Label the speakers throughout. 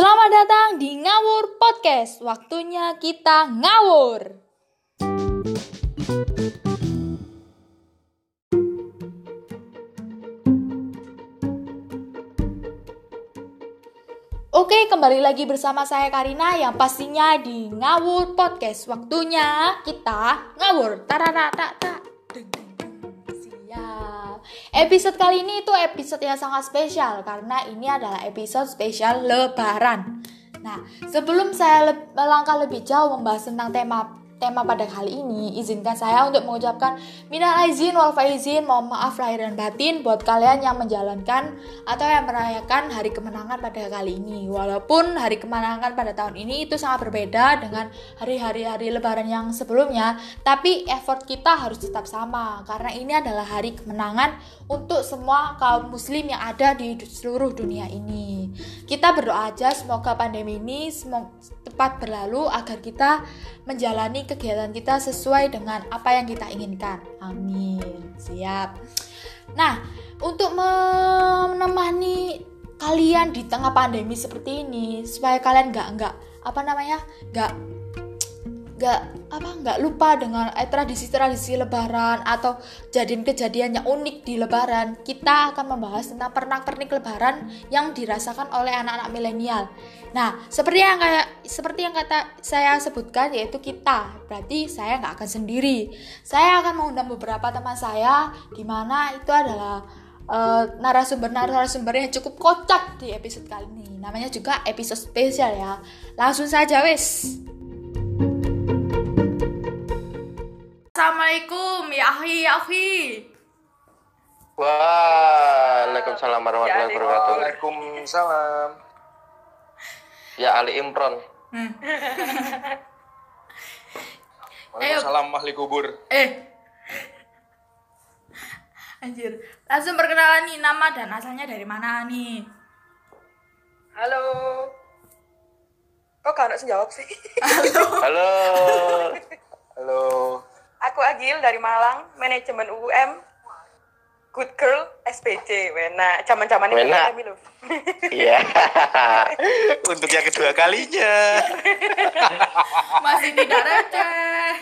Speaker 1: Selamat datang di Ngawur Podcast. Waktunya kita ngawur. Oke, kembali lagi bersama saya Karina yang pastinya di Ngawur Podcast. Waktunya kita ngawur. Tararata. Episode kali ini itu episode yang sangat spesial karena ini adalah episode spesial Lebaran. Nah, sebelum saya le lebih jauh membahas tentang tema tema pada kali ini, izinkan saya untuk mengucapkan minal aizin wal faizin, mohon maaf lahir dan batin buat kalian yang menjalankan atau yang merayakan hari kemenangan pada kali ini. Walaupun hari kemenangan pada tahun ini itu sangat berbeda dengan hari-hari hari lebaran yang sebelumnya, tapi effort kita harus tetap sama karena ini adalah hari kemenangan untuk semua kaum muslim yang ada di seluruh dunia ini. Kita berdoa aja semoga pandemi ini semoga tepat berlalu agar kita menjalani kegiatan kita sesuai dengan apa yang kita inginkan. Amin. Siap. Nah, untuk menemani kalian di tengah pandemi seperti ini supaya kalian nggak nggak apa namanya nggak nggak apa nggak lupa dengan eh, tradisi-tradisi Lebaran atau kejadian-kejadian yang unik di Lebaran kita akan membahas tentang pernak-pernik Lebaran yang dirasakan oleh anak-anak milenial. Nah seperti yang kayak seperti yang kata saya sebutkan yaitu kita berarti saya nggak akan sendiri. Saya akan mengundang beberapa teman saya di mana itu adalah uh, narasumber-narasumber yang cukup kocak di episode kali ini. Namanya juga episode spesial ya. Langsung saja wes. Assalamualaikum ya ahi ya ahi.
Speaker 2: Waalaikumsalam warahmatullahi wabarakatuh.
Speaker 3: Waalaikumsalam.
Speaker 2: Ya Ali Imron.
Speaker 1: Hmm.
Speaker 3: Waalaikumsalam ahli kubur.
Speaker 1: Eh. Anjir. Langsung perkenalan nih nama dan asalnya dari mana nih?
Speaker 4: Halo. Kok gak ada yang jawab sih?
Speaker 2: Halo.
Speaker 3: Halo.
Speaker 4: Aku Agil dari Malang, manajemen UM. Good Girl SPC. Wena, zaman-zaman ini kami loh.
Speaker 2: Iya.
Speaker 3: Untuk yang kedua kalinya.
Speaker 1: Masih tidak receh.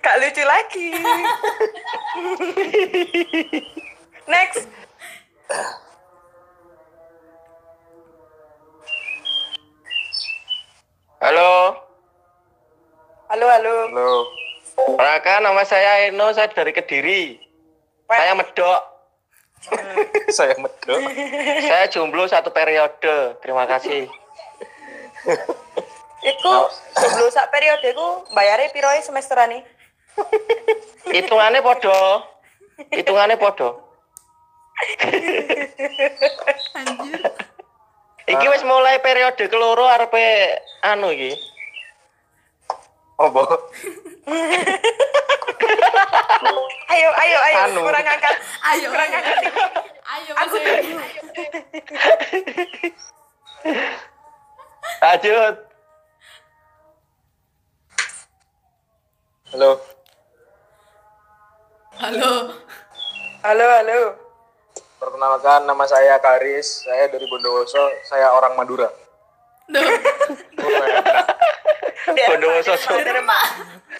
Speaker 4: Gak lucu lagi. Next.
Speaker 2: Halo.
Speaker 4: Halo, halo.
Speaker 3: Halo.
Speaker 2: Raka, nama saya Eno, saya dari Kediri. Saya medok.
Speaker 3: Saya medok.
Speaker 2: Saya jomblo satu periode. Terima kasih.
Speaker 4: Iku sebelum sak periode ku bayarnya piroe semesteran nih.
Speaker 2: Hitungannya podo. Hitungannya podo.
Speaker 1: Anjir.
Speaker 2: Iki wis mulai periode keloro arepe anu iki.
Speaker 3: Oh, boh.
Speaker 4: Ayo, ayo, ayo.
Speaker 2: Anu.
Speaker 4: Kurang angkat.
Speaker 1: Ayo.
Speaker 4: Kurang angkat.
Speaker 1: Ayo
Speaker 4: Aku.
Speaker 2: Lanjut.
Speaker 3: Halo.
Speaker 1: Halo.
Speaker 4: Halo, halo.
Speaker 3: Perkenalkan nama saya Karis. Saya dari Bondowoso. Saya orang Madura.
Speaker 1: Duh.
Speaker 2: Bondowoso.
Speaker 4: Derma.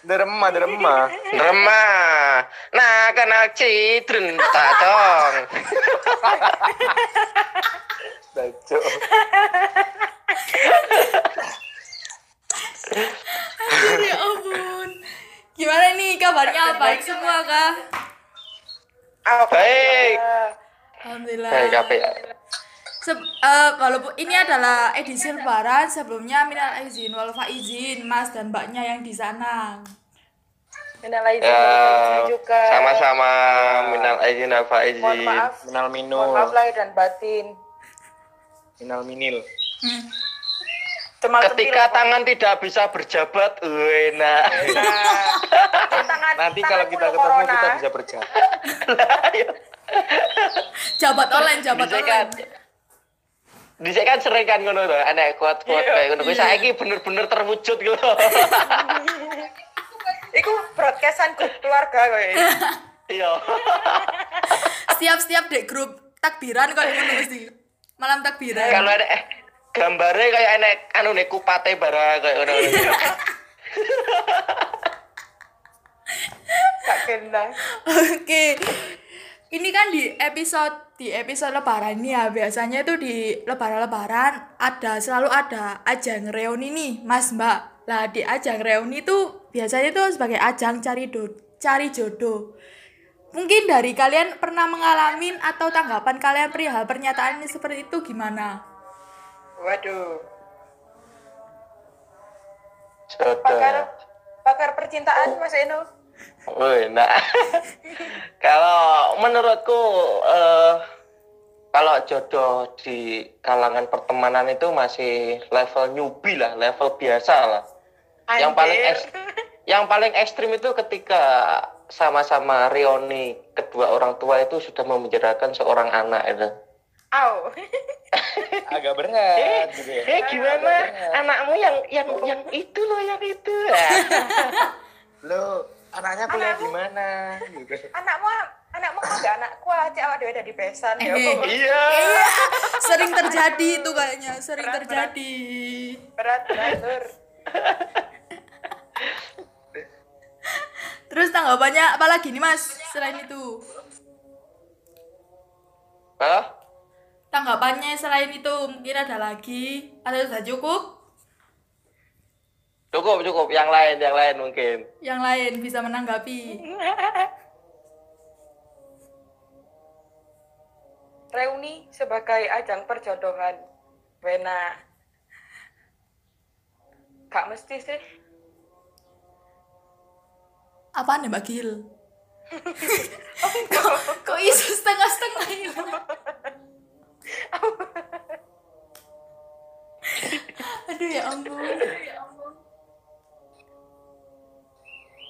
Speaker 3: Derema, derema.
Speaker 2: Remah. Nah, kena cidren tak dong.
Speaker 3: Daco.
Speaker 1: ya ampun. Gimana nih kabarnya? Baik semua kah?
Speaker 2: Baik.
Speaker 1: Alhamdulillah.
Speaker 2: Baik, apa ya?
Speaker 1: Se- eh, walaupun ini adalah edisi lebaran sebelumnya minal izin wal faizin mas dan mbaknya yang di sana
Speaker 4: Minal aidin
Speaker 2: Ya,
Speaker 4: juga.
Speaker 2: sama-sama minal aizin wal
Speaker 4: Mohon
Speaker 2: faizin.
Speaker 4: maaf.
Speaker 3: Minal
Speaker 4: Mohon
Speaker 3: minul.
Speaker 4: maaf lahir dan batin.
Speaker 3: Minal minil.
Speaker 4: Cuma
Speaker 2: Ketika tangan tidak bisa berjabat, enak.
Speaker 4: tangan,
Speaker 3: Nanti kalau kita ketemu kita bisa berjabat.
Speaker 1: jabat online jabat
Speaker 2: kan?
Speaker 1: online
Speaker 2: Dhisik kan sering kan ngono to, enek kuat-kuat
Speaker 4: Iya.
Speaker 2: kayak ngono. Kuwi
Speaker 1: Iya.
Speaker 2: saiki bener-bener terwujud gitu.
Speaker 4: Iku broadcastan grup keluarga kowe.
Speaker 2: Iya.
Speaker 1: setiap setiap dek grup takbiran kalau ngono mesti malam takbiran
Speaker 2: Kalau ada eh gambarnya kayak enek anu nih kupate bara kayak ngono.
Speaker 4: Gak kena.
Speaker 1: Oke. Ini kan di episode di episode lebaran ini ya biasanya itu di lebaran-lebaran ada selalu ada ajang reuni nih Mas Mbak. Lah di ajang reuni itu biasanya itu sebagai ajang cari do cari jodoh. Mungkin dari kalian pernah mengalami atau tanggapan kalian perihal pernyataan ini seperti itu gimana?
Speaker 4: Waduh.
Speaker 2: Jodoh.
Speaker 4: Pakar pakar percintaan Mas Eno.
Speaker 2: Nah. kalau menurutku eh kalau jodoh di kalangan pertemanan itu masih level newbie lah, level biasa lah. Yang paling
Speaker 4: Anjir.
Speaker 2: yang paling ekstrim itu ketika sama-sama reuni kedua orang tua itu sudah memenjarakan seorang anak itu.
Speaker 4: Au.
Speaker 5: Agak berat gitu ya.
Speaker 2: Eh gimana anakmu yang yang yang itu loh yang itu.
Speaker 5: Lo anaknya kuliah di mana gitu.
Speaker 4: Anakmu anakmu kan enggak anakku aja awak dhewe dari besan ya.
Speaker 1: Eh.
Speaker 2: Iya.
Speaker 1: Sering terjadi itu kayaknya, sering
Speaker 4: Berat, berat.
Speaker 1: terjadi.
Speaker 4: Berat berat Lur.
Speaker 1: Terus tanggapannya apa lagi nih Mas selain itu?
Speaker 2: Hah?
Speaker 1: Tanggapannya selain itu mungkin ada lagi atau sudah cukup?
Speaker 2: Cukup cukup yang lain yang lain mungkin.
Speaker 1: Yang lain bisa menanggapi.
Speaker 4: Reuni sebagai ajang perjodohan. Wena. Gak mesti sih.
Speaker 1: Apaan ya Mbak Gil? kok, kok isu setengah-setengah ini? Aduh ya ampun.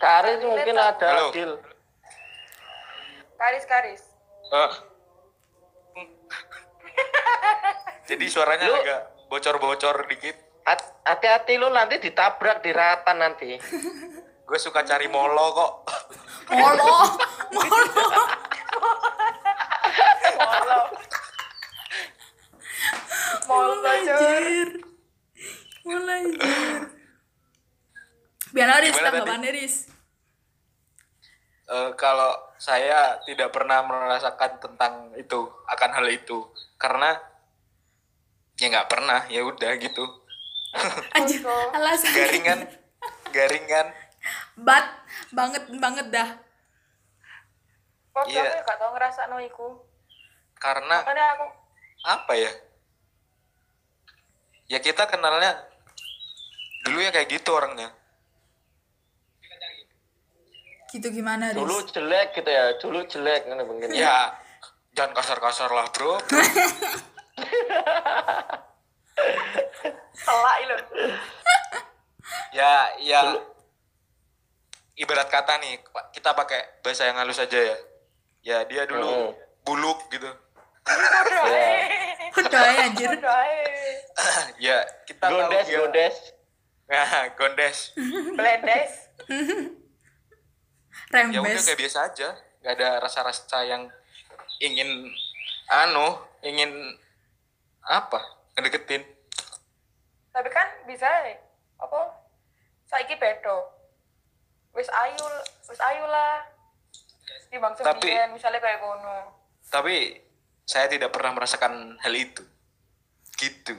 Speaker 2: Karis mungkin ada
Speaker 5: Halo.
Speaker 2: deal.
Speaker 4: Karis karis.
Speaker 5: Eh. Jadi suaranya
Speaker 2: Lu-
Speaker 5: agak bocor-bocor dikit.
Speaker 2: Hat- Hati-hati lu nanti ditabrak di ratan nanti.
Speaker 5: Gue suka cari molo kok.
Speaker 1: Molo, molo.
Speaker 4: Molo. Molo.
Speaker 1: Anjir. Mulai anjir. Biar Aris tanggapannya Riz.
Speaker 5: Eh, kalau saya tidak pernah merasakan tentang itu akan hal itu karena ya nggak pernah ya udah gitu
Speaker 1: Anjir, alasan
Speaker 5: garingan garingan
Speaker 1: bat banget banget dah.
Speaker 4: Kok
Speaker 5: Iya.
Speaker 4: aku gak tau ngerasa no iku.
Speaker 5: karena
Speaker 4: Makanya aku
Speaker 5: apa ya ya kita kenalnya dulu ya kayak gitu orangnya
Speaker 1: Gitu gimana Riz?
Speaker 2: Dulu jelek gitu ya, dulu jelek kan mungkin.
Speaker 5: ya jangan kasar-kasar lah bro
Speaker 4: telak lho.
Speaker 5: ya ya ibarat kata nih kita pakai bahasa yang halus aja ya ya dia dulu
Speaker 2: Hmm.
Speaker 5: buluk gitu
Speaker 2: Ya.
Speaker 1: Udah ya anjir.
Speaker 5: Ya kita tahu
Speaker 2: Gondes,
Speaker 5: dia-
Speaker 2: gondes.
Speaker 5: Nah, gondes
Speaker 4: Blendes.
Speaker 5: Ya udah
Speaker 1: Rembes.
Speaker 5: kayak biasa aja nggak ada rasa-rasa yang ingin anu ingin apa ngedeketin
Speaker 4: Tapi kan bisa apa? Saiki bedo. Wis ayu, wis ayu lah. Timbang
Speaker 5: Tapi-
Speaker 4: sembilan misalnya kayak kono.
Speaker 5: tapi saya tidak pernah merasakan hal itu gitu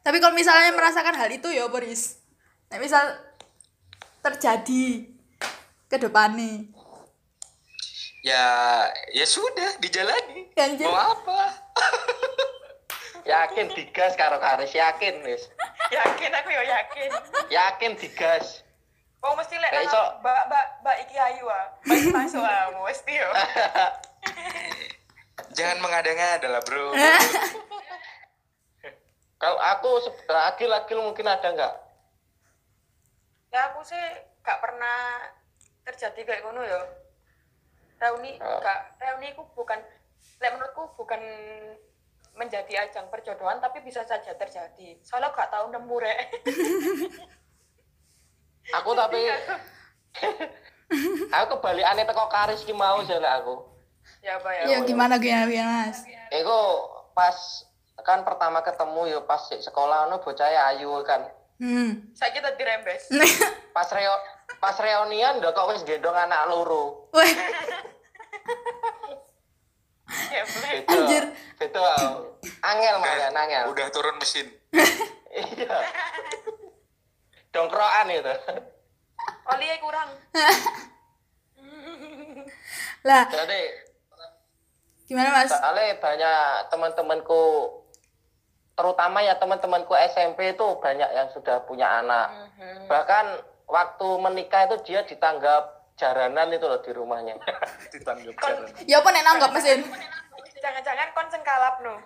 Speaker 1: Tapi kalau misalnya merasakan hal itu ya Boris. Nah, misal terjadi ke depannya.
Speaker 5: ya ya sudah dijalani
Speaker 1: anjir.
Speaker 5: mau apa
Speaker 2: Yakin digas karo Karis, yakin wis.
Speaker 4: Yakin aku ya yakin.
Speaker 2: Yakin digas.
Speaker 4: Oh mesti lek
Speaker 2: Kayak
Speaker 4: nang
Speaker 2: iso-
Speaker 4: mbak mbak mbak iki ayu ah. Mbak masuk ah mesti yo.
Speaker 5: jangan mengada-ngada lah bro
Speaker 2: Kalau aku laki-laki mungkin ada nggak?
Speaker 4: Ya aku sih gak pernah terjadi kayak kono ya. Reuni
Speaker 2: Oh.
Speaker 4: gak reuni ku bukan lek menurutku bukan menjadi ajang perjodohan tapi bisa saja terjadi. Soalnya gak tahu nemu rek.
Speaker 2: Aku tapi aku kebalikannya teko Karis ki mau jale aku.
Speaker 4: ya apa ya.
Speaker 1: Ya gimana gimana gimana Mas?
Speaker 2: Iku pas kan pertama ketemu yo pas di sekolah no bocah ayu kan
Speaker 1: Hmm.
Speaker 4: Saya kita dirembes.
Speaker 2: pas reo pas reunian udah kok wis gendong anak loro
Speaker 1: Wah,
Speaker 4: Ya.
Speaker 1: Anjir.
Speaker 2: Beda. Angel malah, angel.
Speaker 3: Udah turun mesin.
Speaker 2: Iya. Dongkrokan itu.
Speaker 4: Oli kurang.
Speaker 1: lah
Speaker 2: Jadi
Speaker 1: gimana mas?
Speaker 2: soalnya banyak teman-temanku terutama ya teman-temanku SMP itu banyak yang sudah punya anak. Bahkan waktu menikah itu dia ditanggap jaranan itu loh di rumahnya.
Speaker 3: Ditanggap
Speaker 4: Kon-
Speaker 3: jalan.
Speaker 1: Ya apa nek nanggap mesin?
Speaker 4: Jangan-jangan kon sengkalap no.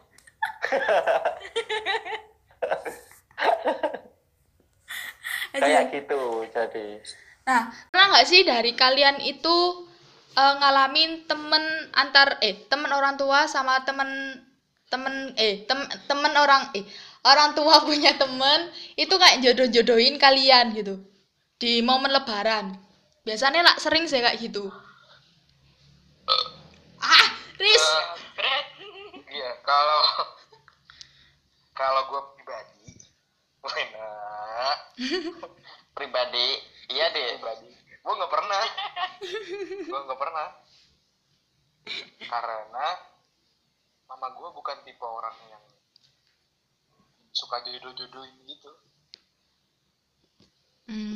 Speaker 2: Kayak gitu. Jadi
Speaker 1: Nah, pernah nggak sih dari kalian itu eh, ngalamin temen antar eh temen orang tua sama temen temen eh tem temen orang eh orang tua punya temen itu kayak jodoh-jodohin kalian gitu di momen lebaran. Biasanya lah sering sih kayak gitu. Ah, Riz.
Speaker 3: Iya, kalau kalau gue pribadi, enak
Speaker 2: pribadi iya deh.
Speaker 3: pribadi, gue nggak pernah, gue nggak pernah, karena mama gue bukan tipe orang yang suka jodoh-jodohin gitu.
Speaker 1: Hmm.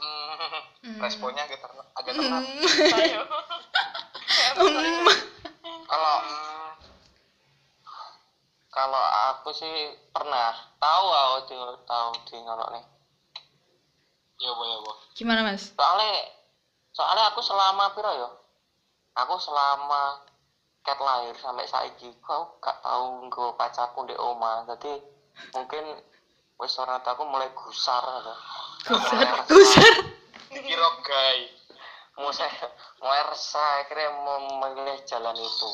Speaker 3: Hmm, responnya agak ter agak telat.
Speaker 4: Ayo.
Speaker 2: Kalau kalau aku sih pernah tahu aku tahu di ngono nih.
Speaker 3: Ya boh ya boh.
Speaker 1: Gimana, Mas?
Speaker 2: Soalnya soalnya aku selama piro ya? Aku selama ket lahir sampai saiki kau gak tahu nggo pacarku di oma. Jadi mungkin wis ora aku mulai gusar. ada.
Speaker 1: Gusar, gusar.
Speaker 3: Kira gay.
Speaker 2: Mulai mulai resah akhirnya memilih jalan itu.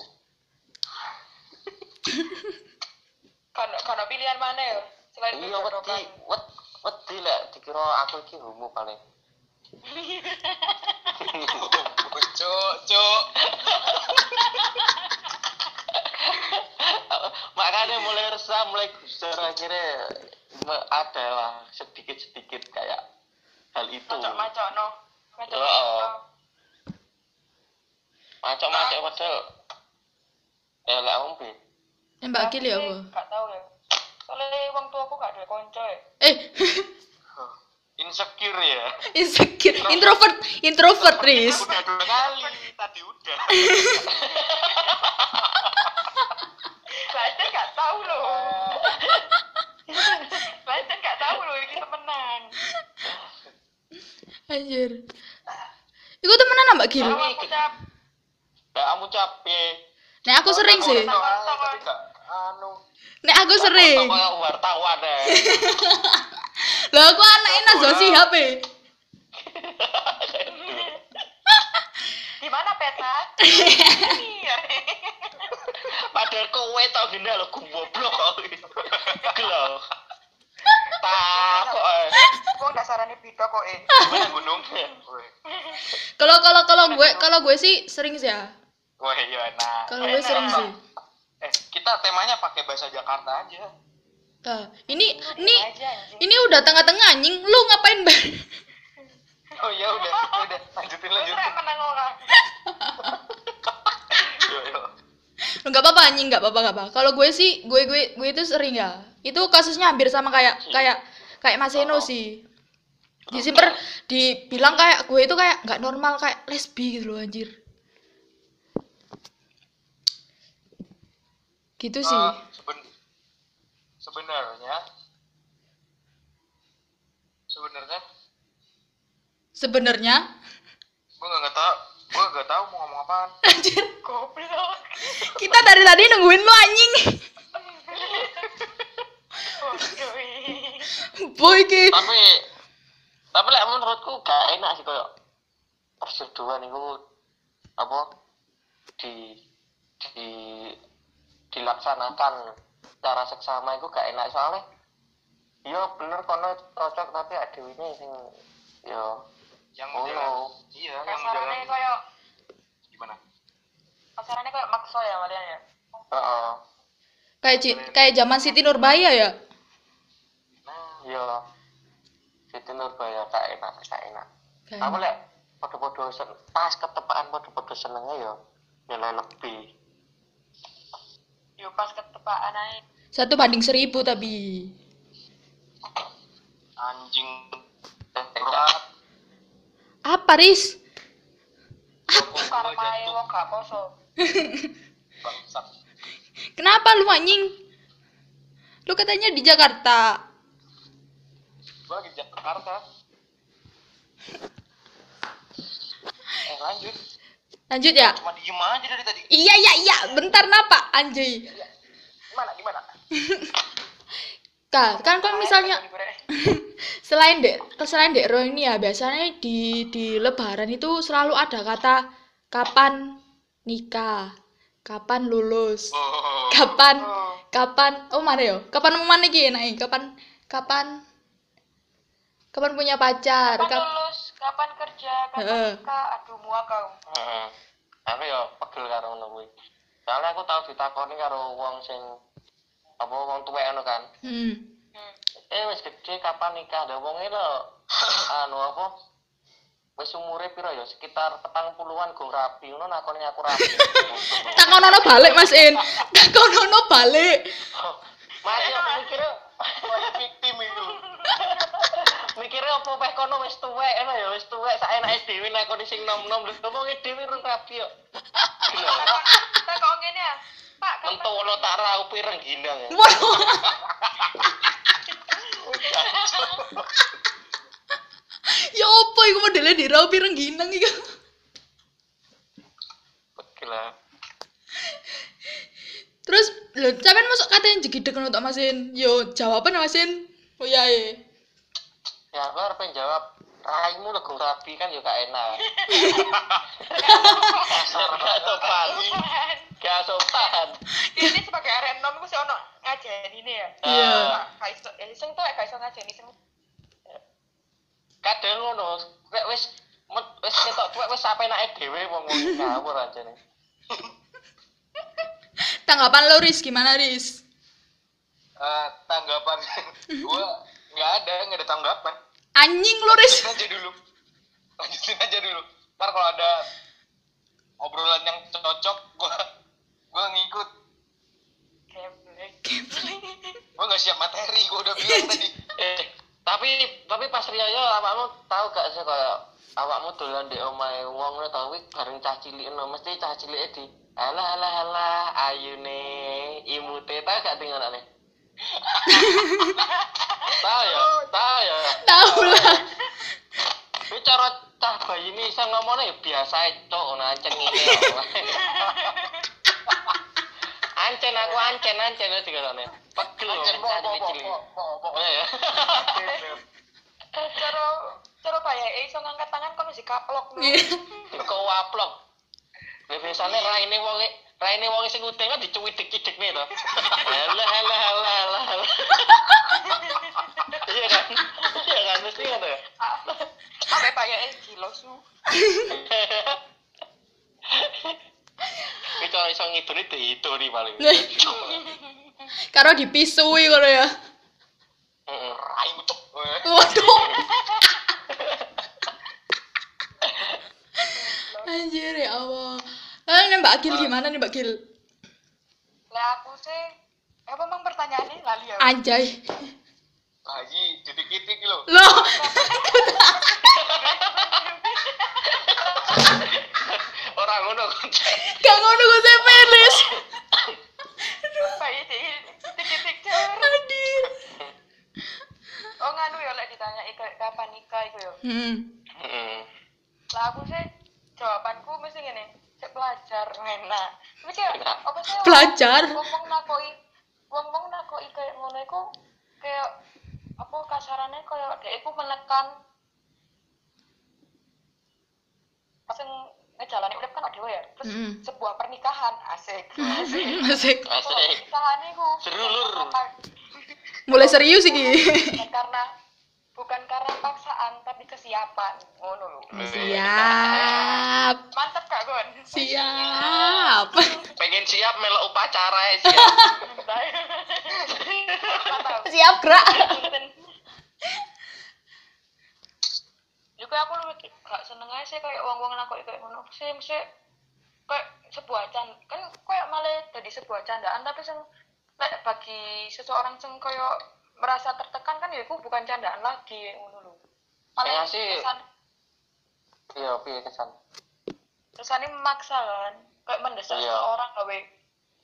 Speaker 4: Karena karena pilihan mana ya? Selain
Speaker 2: Iya wedi
Speaker 4: berjodohan.
Speaker 2: wed wedi lek dikira aku iki homo paling.
Speaker 3: Cuk, cuk.
Speaker 2: makanya mulai resah mulai gusar akhirnya ada lah sedikit sedikit kayak hal itu
Speaker 4: Macok-macok no. Macok
Speaker 2: Oh.
Speaker 4: no.
Speaker 2: macam macam padahal ya lah om Bi.
Speaker 1: Eh, Mbak Gil ya,
Speaker 4: Gak tahu ya. Soalnya wong tua aku gak ada konco ya.
Speaker 1: Eh,
Speaker 3: Insecure ya.
Speaker 1: insecure, introvert, introvert, Riz.
Speaker 3: Udah dua kali, tadi udah.
Speaker 4: Lancar gak tahu loh. Lancar gak tahu loh ini temenan.
Speaker 1: Anjir. Iku temenan Mbak Gil.
Speaker 4: Kalau aku cap
Speaker 2: ya kamu capek
Speaker 1: Nek aku sering sih.
Speaker 3: Anu.
Speaker 1: Nek aku sering.
Speaker 2: wartawan deh
Speaker 1: Lah aku anaknya Nazwa Sihab eh.
Speaker 4: di mana peta?
Speaker 2: Padahal kowe tau gini lo goblok Iki lho takut eh
Speaker 4: Wong dasarane beda kok eh.
Speaker 3: Gimana gunung?
Speaker 1: Kalau kalau kalau gue kalau gue sih sering sih ya.
Speaker 3: Woi, iya nah.
Speaker 1: Kalau gue sering sih.
Speaker 3: Eh, kita temanya pakai bahasa Jakarta aja.
Speaker 1: Nah, ini ini ini udah tengah-tengah anjing. Lu ngapain, Bang?
Speaker 3: Oh ya udah, udah lanjutin
Speaker 4: Lu
Speaker 3: lanjutin.
Speaker 4: rek menang orang.
Speaker 3: Yo yo.
Speaker 1: Enggak apa-apa anjing, enggak apa-apa, enggak apa. Kalau gue sih, gue gue gue itu sering ya. Itu kasusnya hampir sama kayak kayak kayak Mas Eno sih. Disimper dibilang kayak gue itu kayak nggak normal kayak lesbi gitu loh anjir. Gitu sih.
Speaker 3: Eh, seben- sebenarnya sebenarnya
Speaker 1: Sebenarnya
Speaker 3: gue nggak tahu gue nggak tahu mau ngomong apaan
Speaker 1: anjir,
Speaker 4: Goblok.
Speaker 1: Kita dari tadi nungguin lu anjing. Boy ki.
Speaker 2: tapi tapi lek menurutku gak enak sih koyo persetujuan itu apa di di dilaksanakan secara seksama itu gak enak soalnya iya bener kono cocok tapi ada ini sing yo
Speaker 3: yang
Speaker 2: Oh,
Speaker 3: iya yang
Speaker 4: koyo
Speaker 3: gimana
Speaker 4: kasarannya koyo makso ya kalian ya.
Speaker 2: heeh
Speaker 1: Kayak Ci- kayak zaman Siti Nurbaya ya.
Speaker 2: Nah, iya. Siti Nurbaya kak enak, kak enak.
Speaker 1: Kayak-
Speaker 2: Kamu lek podo-podo sen pas ketepaan podo-podo senengnya ya nilai lebih.
Speaker 4: Yo pas ketepaan ae.
Speaker 1: Satu banding seribu tapi.
Speaker 3: Anjing.
Speaker 2: Eh,
Speaker 3: Berat.
Speaker 1: Apa Riz?
Speaker 4: Karmae wong gak poso.
Speaker 1: Kenapa lu anjing? Lu katanya di Jakarta.
Speaker 3: Gua lagi di Jakarta. Eh lanjut.
Speaker 1: Lanjut ya.
Speaker 3: Cuma diem aja dari tadi.
Speaker 1: Iya iya iya, bentar napa anjay.
Speaker 3: Gimana gimana?
Speaker 1: Kak, kan kalau misalnya selain dek selain dek Ro ini ya biasanya di di Lebaran itu selalu ada kata kapan nikah, kapan lulus,
Speaker 3: Oh.
Speaker 1: kapan kapan oh mana yo, kapan mau mana iki naik, kapan kapan kapan punya pacar,
Speaker 4: Kapan
Speaker 1: kap-
Speaker 4: lulus, kapan kerja, kapan nikah, aduh muak kau.
Speaker 2: Heeh. Aku ya pegel karo ngono kuwi. Soalnya aku tau ditakoni karo wong sing apa wong tuwek ngono kan.
Speaker 1: hmm.
Speaker 4: Hmm.
Speaker 2: Eh wis gede kapan nikah? Ada wong lho. anu apa? Wis umure piro ya? Sekitar petang puluhan gong rapi. Ngono nakoni aku rapi.
Speaker 1: Takonono balik Mas In. Takonono balik.
Speaker 2: Masih aku mikirnya victim itu. mikirnya apa peh kono wis tuwek ngono ya wis tuwek sak enake dhewe nakoni sing nom-nom lho wong dhewe rung rapi yo. Gila.
Speaker 4: Tak kok ngene ya. Pak,
Speaker 2: Mentono tak raupi rengginang ya.
Speaker 1: Waduh. ya apa iku modelnya di rau pirang ginang iku.
Speaker 2: Gila.
Speaker 1: Terus lho sampean masuk katanya jegidek ngono tok Masin. Yo jawaban Masin. Oh iya eh.
Speaker 2: Ya aku harus jawab raimu legung rapi kan juga enak. Gak sopan. Gak sopan.
Speaker 4: ini sebagai nom ku sih ono ngajeni ini ya.
Speaker 1: Iya.
Speaker 4: Iso, ya sing tuh iso ngajeni sing
Speaker 2: Kadang ngono, kayak wis wis ketok tuwek wis sampe enake dhewe wong wong ngawur aja nih.
Speaker 1: Tanggapan lo Riz gimana Riz?
Speaker 3: Eh, tanggapan gua nggak ada nggak ada tanggapan
Speaker 1: Anjing lo Riz.
Speaker 3: lanjutin aja dulu lanjutin aja dulu ntar kalau ada obrolan yang cocok gua gua ngikut
Speaker 4: geblek.
Speaker 3: gua nggak siap materi gua udah bilang tadi
Speaker 2: Eh, tapi tapi pas riyo awakmu tahu gak sih kayak awakmu dolan di omahe wong ngono tau? Kuwi bareng cah cilik no mesti cah cilik di alah alah alah ayune imute. Tau gak tinggalane tahu ya? Tahu ya?
Speaker 1: Tahu lah.
Speaker 2: Ini cara cah bayi ini bisa ngomongnya ya biasa cok, nah, ya. Ancen aku ancen ancen. Pegel loh,
Speaker 3: Anjir,
Speaker 2: cah
Speaker 3: po, po, po,
Speaker 2: cilik.
Speaker 3: po, po, po.
Speaker 2: Oh ya.
Speaker 4: Cara cara kayak iso ngangkat tangan kok mesti kaplok lho.
Speaker 2: Kau waplok. Biasanya raine wong raine wong sing udeng kan dicuwidik-cidik nih toh. Alah alah alah alah. alah. Iya kan? Iya kan mesti kan tuh.
Speaker 4: Sampai kayak gila su.
Speaker 2: Ini kalau iso ngidoni diidoni paling.
Speaker 1: Karo dipisui ngono ya.
Speaker 3: Raimu cok
Speaker 1: Waduh. Anjir ya Allah. Eh, nih Mbak Gil gimana nih Mbak Gil?
Speaker 4: Lah aku sih apa emang pertanyaannya lali ya?
Speaker 1: Anjay.
Speaker 3: lagi titik-titik lo
Speaker 1: Loh,
Speaker 2: Orang ngono kan.
Speaker 1: gak ngono gue saya pelis.
Speaker 4: Bayi di titik-titik jar.
Speaker 1: Adir.
Speaker 4: Oh nganu ya lek ditanya kapan nikah iku ya.
Speaker 1: Hmm.
Speaker 2: Heeh.
Speaker 4: Lah aku sih jawabanku mesti ngene, cek pelajar enak. Tapi kayak apa sih?
Speaker 1: Pelajar?
Speaker 4: Wong-wong nakoi, wong-wong nakoi kayak ngono iku kayak apa kasarannya kayak dia iku menekan sing ngejalani urip kan dhewe ya. Terus
Speaker 1: Mm.
Speaker 4: sebuah pernikahan asik. Asik.
Speaker 1: Asik.
Speaker 2: Asik.
Speaker 4: Pernikahan iku
Speaker 2: Seru, Lur.
Speaker 1: Mulai serius iki.
Speaker 4: bukan karena bukan karena paksaan tapi kesiapan ngono lho.
Speaker 1: Siap.
Speaker 4: Mantep gak Gon?
Speaker 1: Siap.
Speaker 2: Pengen siap melok upacara ya siap.
Speaker 1: siap gerak
Speaker 4: juga aku lebih gak seneng aja sih kayak uang uang aku kayak ngono sih sih kayak sebuah can kan kayak malah jadi sebuah candaan tapi sing lek bagi seseorang sing kayak merasa tertekan kan ya itu bukan candaan lagi ngono lho malah
Speaker 2: Saya sih-
Speaker 4: kesan
Speaker 2: iya piye kesan
Speaker 4: kesannya memaksa kan kayak mendesak
Speaker 2: Iya.
Speaker 4: seseorang gawe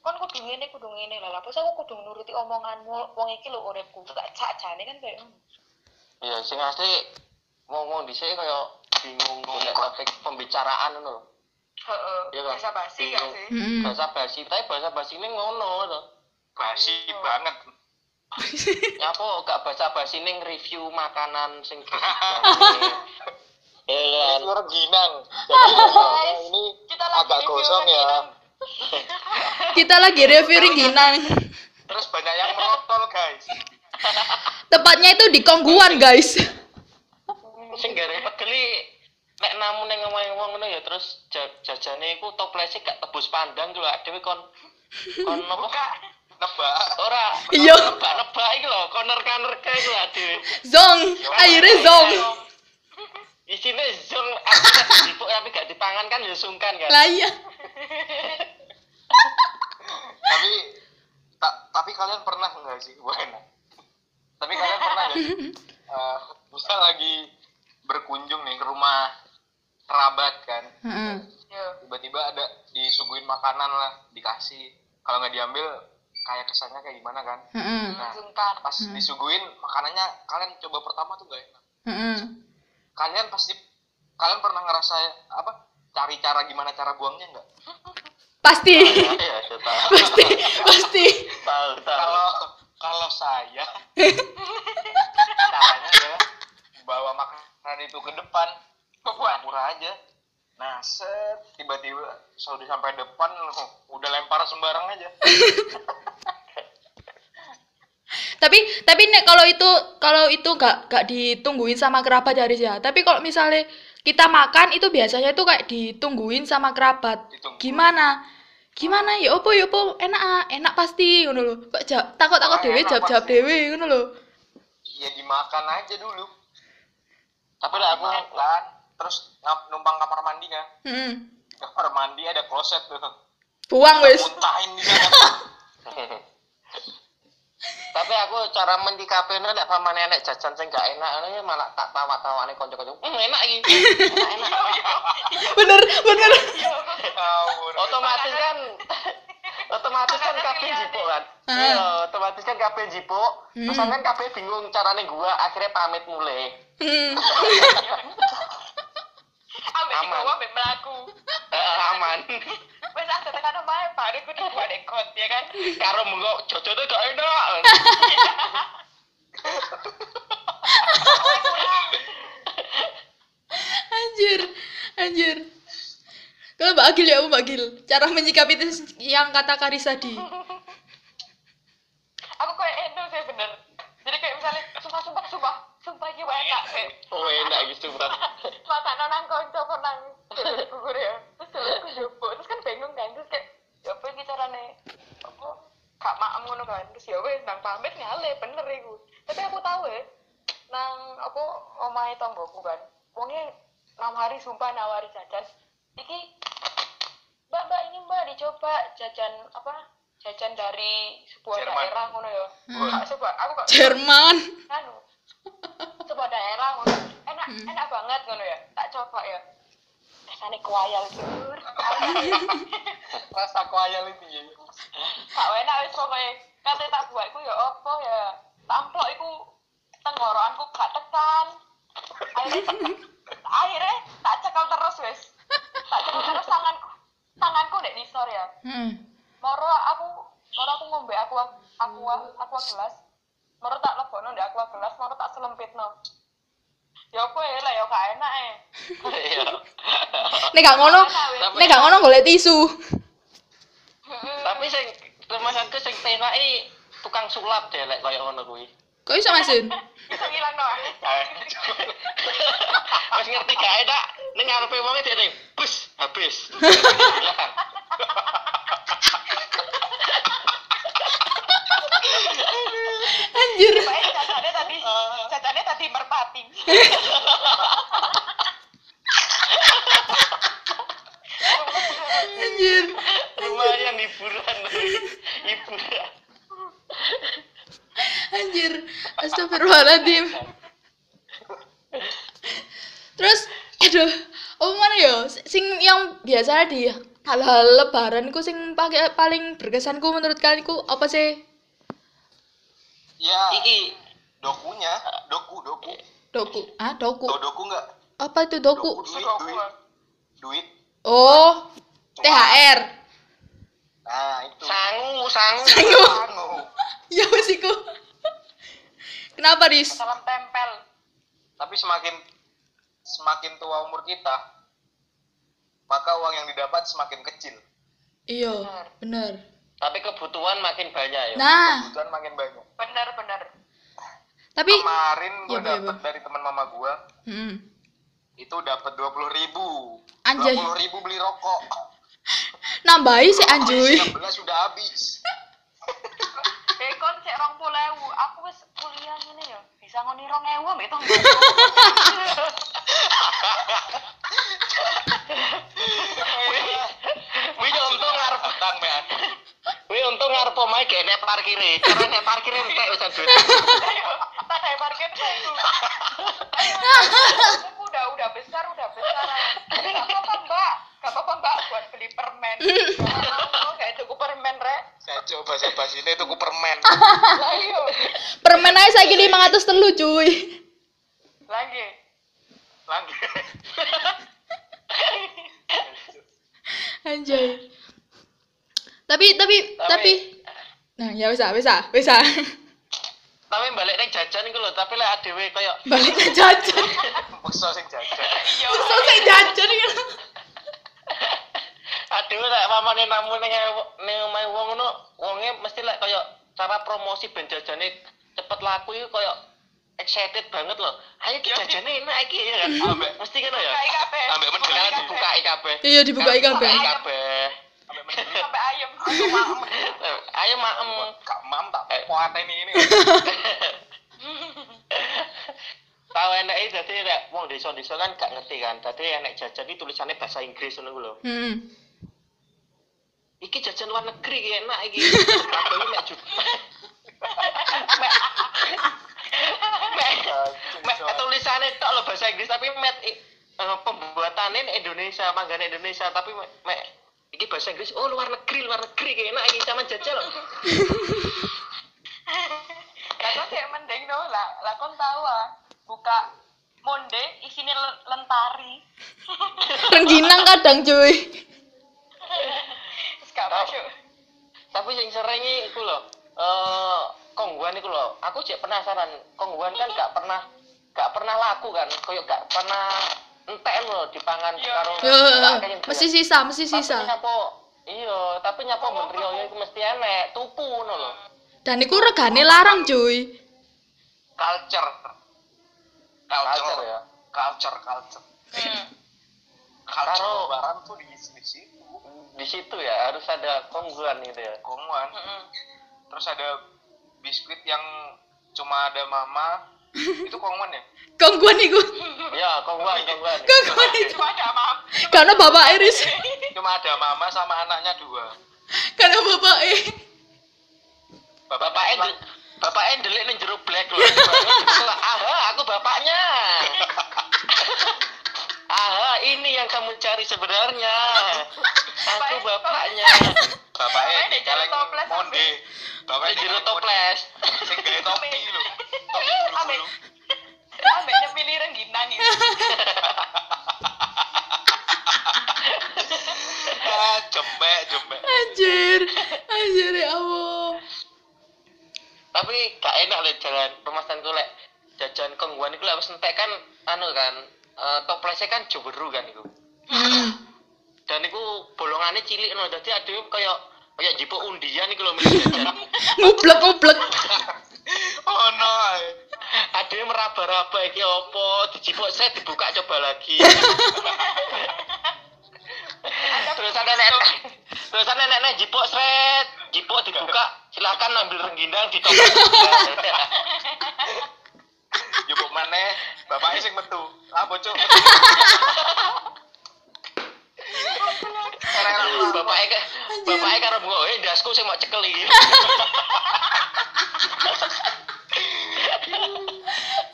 Speaker 4: kan kudu ngene kudu ngene lah lah aku kudu nuruti omonganmu wong iki lho uripku gak cak-jane kan kayak ngono.
Speaker 2: iya sing asli ngomong di sini kayak bingung golek topik pembicaraan ngono lho.
Speaker 4: Heeh,
Speaker 2: Iya, Kak.
Speaker 4: bahasa basi gak
Speaker 2: Bingung.
Speaker 4: sih?
Speaker 2: Bahasa basi tapi bahasa basi ini ngono to
Speaker 3: basi banget
Speaker 2: apa gak bahasa basi ini review makanan sing Iya
Speaker 3: ini rengginang. Jadi
Speaker 4: Guys,
Speaker 3: ini
Speaker 4: kita lagi
Speaker 3: agak
Speaker 4: review
Speaker 3: gosong ya.
Speaker 4: rengginang.
Speaker 1: kita lagi review ringginan
Speaker 3: terus banyak yang merotol guys.
Speaker 1: Tepatnya itu di kongguan guys.
Speaker 2: Sing gare pegeli nek namun yang ngomong ngomong ngono ya terus ja- jajane iku toplese gak tebus pandang lho dhewe kon kon apa
Speaker 3: nebak.
Speaker 2: Ora.
Speaker 1: Iya.
Speaker 2: nebak nebak iki lho kon nerka-nerka iku lho dhewe
Speaker 1: zong. Akhirnya zong.
Speaker 2: isine zong aku dipuk tapi gak dipangan kan ya sungkan kan?
Speaker 1: Lah iya.
Speaker 3: Tapi ta- tapi kalian pernah nggak sih bukan tapi kalian pernah nggak sih? Eh, misal lagi berkunjung nih ke rumah kerabat kan?
Speaker 1: Heeh.
Speaker 4: Iya.
Speaker 3: tiba-tiba ada disuguhin makanan lah dikasih. Kalau nggak diambil kayak kesannya kayak gimana kan?
Speaker 1: Heeh.
Speaker 3: nah pas disuguhin makanannya kalian coba pertama tuh gak enak.
Speaker 1: Heeh.
Speaker 3: kalian pasti kalian pernah ngerasa apa cari cara gimana cara buangnya nggak?
Speaker 1: Pasti.
Speaker 2: Iya saya tahu.
Speaker 1: Pasti pasti.
Speaker 2: Tahu tahu.
Speaker 3: Kalau kalau saya caranya adalah bawa makanan itu ke depan. Pura-pura aja nah set tiba-tiba sudah sampai depan udah lempar sembarang aja.
Speaker 1: Tapi tapi nek kalau itu kalau itu gak gak ditungguin sama kerabat ya Riz ya. Tapi kalau misalnya kita makan itu biasanya itu kayak ditungguin sama kerabat.
Speaker 3: Ditungguin.
Speaker 1: gimana? Gimana? Ya opo ya opo enak ah, enak pasti ngono lho. Kok jawab takut takut
Speaker 3: Wah,
Speaker 1: dewe
Speaker 3: enak
Speaker 1: jawab jawab
Speaker 3: pasti.
Speaker 1: dewe ngono lho.
Speaker 3: Ya dimakan aja dulu.
Speaker 2: Tapi lah aku
Speaker 3: makan terus ngap- numpang kamar mandi kan
Speaker 1: Heeh.
Speaker 3: kamar mandi ada kloset tuh
Speaker 1: buang wes
Speaker 3: muntahin di sana
Speaker 2: tapi aku cara menyikapi ini lek pamane enek jajan sing gak enak ngono ya malah tak tawa-tawane kanca-kanca. Hmm, enak iki. Enak, enak.
Speaker 1: bener bener
Speaker 2: otomatis kan otomatis kan kabeh jipuk kan.
Speaker 1: Ah.
Speaker 2: Iya, otomatis kan kabeh jipuk. Terus
Speaker 1: Hmm.
Speaker 2: kan kabeh bingung carane gua akhirnya pamit mulai.
Speaker 4: Ambek
Speaker 2: Aman.
Speaker 4: dibawa ambek melaku.
Speaker 2: Eh, aman.
Speaker 4: Wes ada tekan omahe baru kudu buat dekot ya kan.
Speaker 2: Karo mengko jojone gak enak.
Speaker 1: anjir anjir kalau Mbak Agil ya Mbak Agil cara menyikapi itu yang kata Karisa di
Speaker 4: Aku kayak endo sih bener. Jadi kayak misalnya sumpah sumpah sumpah sumpah wae enak kayak
Speaker 2: Oh, enak gitu, Bro.
Speaker 4: Mata nonang konco pernah gugur ya. Terus dulu aku jopo terus kan bingung kan terus kayak ya apa iki carane apa gak maem ngono kan terus ya wes nang pamit ngale bener iku. Tapi aku tahu ya nang apa omahe tonggoku kan. Wonge nawari sumpah nawari jajan. Iki Mbak, mbak ini mbak dicoba jajan apa? Jajan dari sebuah
Speaker 3: Jerman.
Speaker 4: daerah ngono ya. Gak coba, aku gak
Speaker 1: Jerman
Speaker 4: anu sebuah daerah ngono enak enak banget ngono ya. Tak coba ya. Rasanya kuayal jujur.
Speaker 3: Rasa koyal itu ya.
Speaker 4: Gak enak wis pokoknya kate tak buat iku ya apa ya? Tamplok iku tenggorokanku gak tekan. Akhirnya akhirnya tak cekal terus wis. Tak cekal terus tanganku tanganku nek nisor ya.
Speaker 1: Hmm.
Speaker 4: moro aku moro aku ngombe aqua aqua aqua gelas. Moro tak lebokno ndek aqua gelas moro tak selempitno ya apa ya lah ya gak enak eh.
Speaker 2: Iya.
Speaker 1: nek gak ngono nek gak ngono golek tisu.
Speaker 2: Tapi sing rumah aku sing penak iki tukang sulap deh lek koyo ngono kuwi.
Speaker 1: kok iso masun
Speaker 4: bisa ngilang no
Speaker 2: Wis ngerti gak enak, ning ngarepe wong iki dene bus habis.
Speaker 1: anjir
Speaker 4: Pak cutting.
Speaker 1: Anjir.
Speaker 2: lumayan hiburan hiburan
Speaker 1: Anjir. Astagfirullahaladzim. Terus aduh, oh mana ya? Sing yang biasa di hal-hal lebaran ku sing pakai paling berkesanku menurut kalian ku apa sih?
Speaker 3: Ya,
Speaker 2: iki
Speaker 3: dokunya, doku, doku.
Speaker 1: Doku. Ah, doku.
Speaker 3: Tau doku nggak?
Speaker 1: Apa itu doku?
Speaker 3: duit,
Speaker 4: Doku,
Speaker 3: duit,
Speaker 4: ah.
Speaker 3: duit.
Speaker 1: Oh, THR.
Speaker 3: Nah, itu.
Speaker 2: sangu sangu
Speaker 1: Sangu.
Speaker 3: Sangu.
Speaker 1: Ya wis iku. Kenapa, Dis?
Speaker 4: Salam tempel.
Speaker 3: Tapi semakin semakin tua umur kita, maka uang yang didapat semakin kecil.
Speaker 1: Iya, bener.
Speaker 2: tapi kebutuhan makin banyak ya
Speaker 1: Nah,
Speaker 3: Kebutuhan makin banyak.
Speaker 4: Bener bener.
Speaker 1: Tapi
Speaker 3: Kemarin gue
Speaker 1: Iya, iya,
Speaker 3: dapat
Speaker 1: Bang.
Speaker 3: dari teman mama gue,
Speaker 1: hmm,
Speaker 3: itu dapat dua puluh ribu.
Speaker 1: Anjay.
Speaker 3: Dua puluh ribu beli rokok.
Speaker 1: nambahi sih anjuy.
Speaker 3: Belas sudah habis.
Speaker 4: Eh kon cek rong. Aku wis kuliah ngene ya. Bisa ngoni rong ewu tong.
Speaker 2: Wih untung ngarep
Speaker 3: Utang, men.
Speaker 2: Wih untung ngarep omahe gak nek parkire. Karena nek parkire entek wis duit.
Speaker 4: Ayo, tak kayak parkir itu. Ayo, udah udah besar, udah besar. Gak apa-apa mbak, gak apa-apa mbak buat beli permen. Oh, kayak cukup permen rek.
Speaker 3: Saya coba saya bahas ini tuku permen.
Speaker 4: Lah iya,
Speaker 1: Permen aja saiki 500 telu cuy.
Speaker 4: lagi.
Speaker 3: Lagi.
Speaker 1: Anjay. Tapi tapi tapi Nah, ya wis ah, wis ah, wis ah.
Speaker 2: Tapi balik ning jajan iku lho, tapi lek adewe koyo
Speaker 1: Balik ke jajan.
Speaker 3: Maksa sing jajan.
Speaker 4: Iya.
Speaker 1: Masa sing jajan iki.
Speaker 2: adewe lek mamane namu ning ning omahe wong ngono, wonge mesti lek koyo cara promosi ben jajane cepet laku iku koyo excited banget loh. Ayo kita jajane enak iki ya kan.
Speaker 3: Ambek
Speaker 2: Mesti kan ya.
Speaker 3: Ambek
Speaker 4: Bukai
Speaker 3: mendelek
Speaker 4: kabeh.
Speaker 1: Iya dibuka kabeh.
Speaker 2: Dibukai kabeh.
Speaker 3: Mendelek.
Speaker 4: Sampai ayam.
Speaker 2: Ayo maem.
Speaker 3: Kak Mam tak kuat ini ini.
Speaker 2: Tahu enak iki dadi nek wong desa-desa kan gak ngerti kan. Dadi enek jajan iki tulisannya bahasa Inggris ngono ku lho.
Speaker 1: Hmm.
Speaker 2: Iki jajan luar negeri iki enak iki. Kabeh iki mek juta. Mek mek mek tulisannya tok lho bahasa Inggris tapi mek i- eh, pembuatannya Indonesia, manggane Indonesia tapi mek, mek iki bahasa Inggris. Oh luar negeri, luar negeri iki enak iki sama jajal.
Speaker 4: Lah kok kayak mending no lah, lah kon tahu ah. Buka monde isinya le- lentari.
Speaker 1: Rengginang kadang cuy.
Speaker 4: Masuk.
Speaker 2: Tapi yang sering iku lho, eh kongguan iku lho. Aku cek penasaran, kongguan kan gak pernah gak pernah laku kan, koyo gak pernah entek lho dipangan karo
Speaker 1: mesti sisa, mesti
Speaker 2: Tapi
Speaker 1: sisa.
Speaker 2: nyapo iya, tapi nyapo mentrio iku mesti enek, tuku ngono lho.
Speaker 1: Dan iku regane larang cuy.
Speaker 3: Culture.
Speaker 2: Culture
Speaker 3: Culture
Speaker 2: ya.
Speaker 3: Culture, culture.
Speaker 4: Hmm.
Speaker 3: Culture
Speaker 2: Karo-
Speaker 3: lebaran tuh di di situ.
Speaker 2: Di situ ya harus ada kongguan gitu ya.
Speaker 3: Konguan.
Speaker 4: Mm-mm.
Speaker 3: Terus ada biskuit yang cuma ada mama. Itu konguan ya?
Speaker 1: Kongguan iku.
Speaker 2: Ya, kongguan, kongguan.
Speaker 1: Kongguan itu.
Speaker 4: Cuma ada maaf.
Speaker 1: Karena bapak Iris.
Speaker 3: Cuma ada mama sama anaknya dua.
Speaker 1: Karena bapak E.
Speaker 2: Bapak Endel, Bapak Endel ini jeruk black loh. Aha, aku bapaknya. Aha, ini yang kamu cari sebenarnya. Aku bapaknya.
Speaker 3: Bapaknya
Speaker 4: Bapaknya
Speaker 3: di
Speaker 4: toples
Speaker 3: monde. Bapaknya
Speaker 2: Ini jeruk toples.
Speaker 3: Sing gawe topi lho.
Speaker 4: Ambek
Speaker 3: bulu-bulu.
Speaker 4: ambek nyepili rengginang itu.
Speaker 3: Ah, jembek, jembek.
Speaker 1: Anjir. Anjir ya Allah.
Speaker 2: Tapi gak enak jalan pemasan lek jajan kongguan entek kan anu kan eh, toplesnya kan jeweru kan iku.
Speaker 1: Hmm.
Speaker 2: Dan iku bolongannya cilik no, dadi adewe kaya kaya jipuk undian iku lho milih jajan.
Speaker 1: Ngublek ngublek.
Speaker 3: Oh no.
Speaker 2: Adewe meraba-raba iki apa, dijipuk saya dibuka coba lagi. terus ada nenek terus ada nenek jipuk sret jipuk dibuka. Silakan ambil rengginang ditoples
Speaker 3: Jebuk maneh bapaknya sing metu. Ah bocok.
Speaker 2: Bapaknya bapaknya karo mbok eh ndasku sing mau cekel iki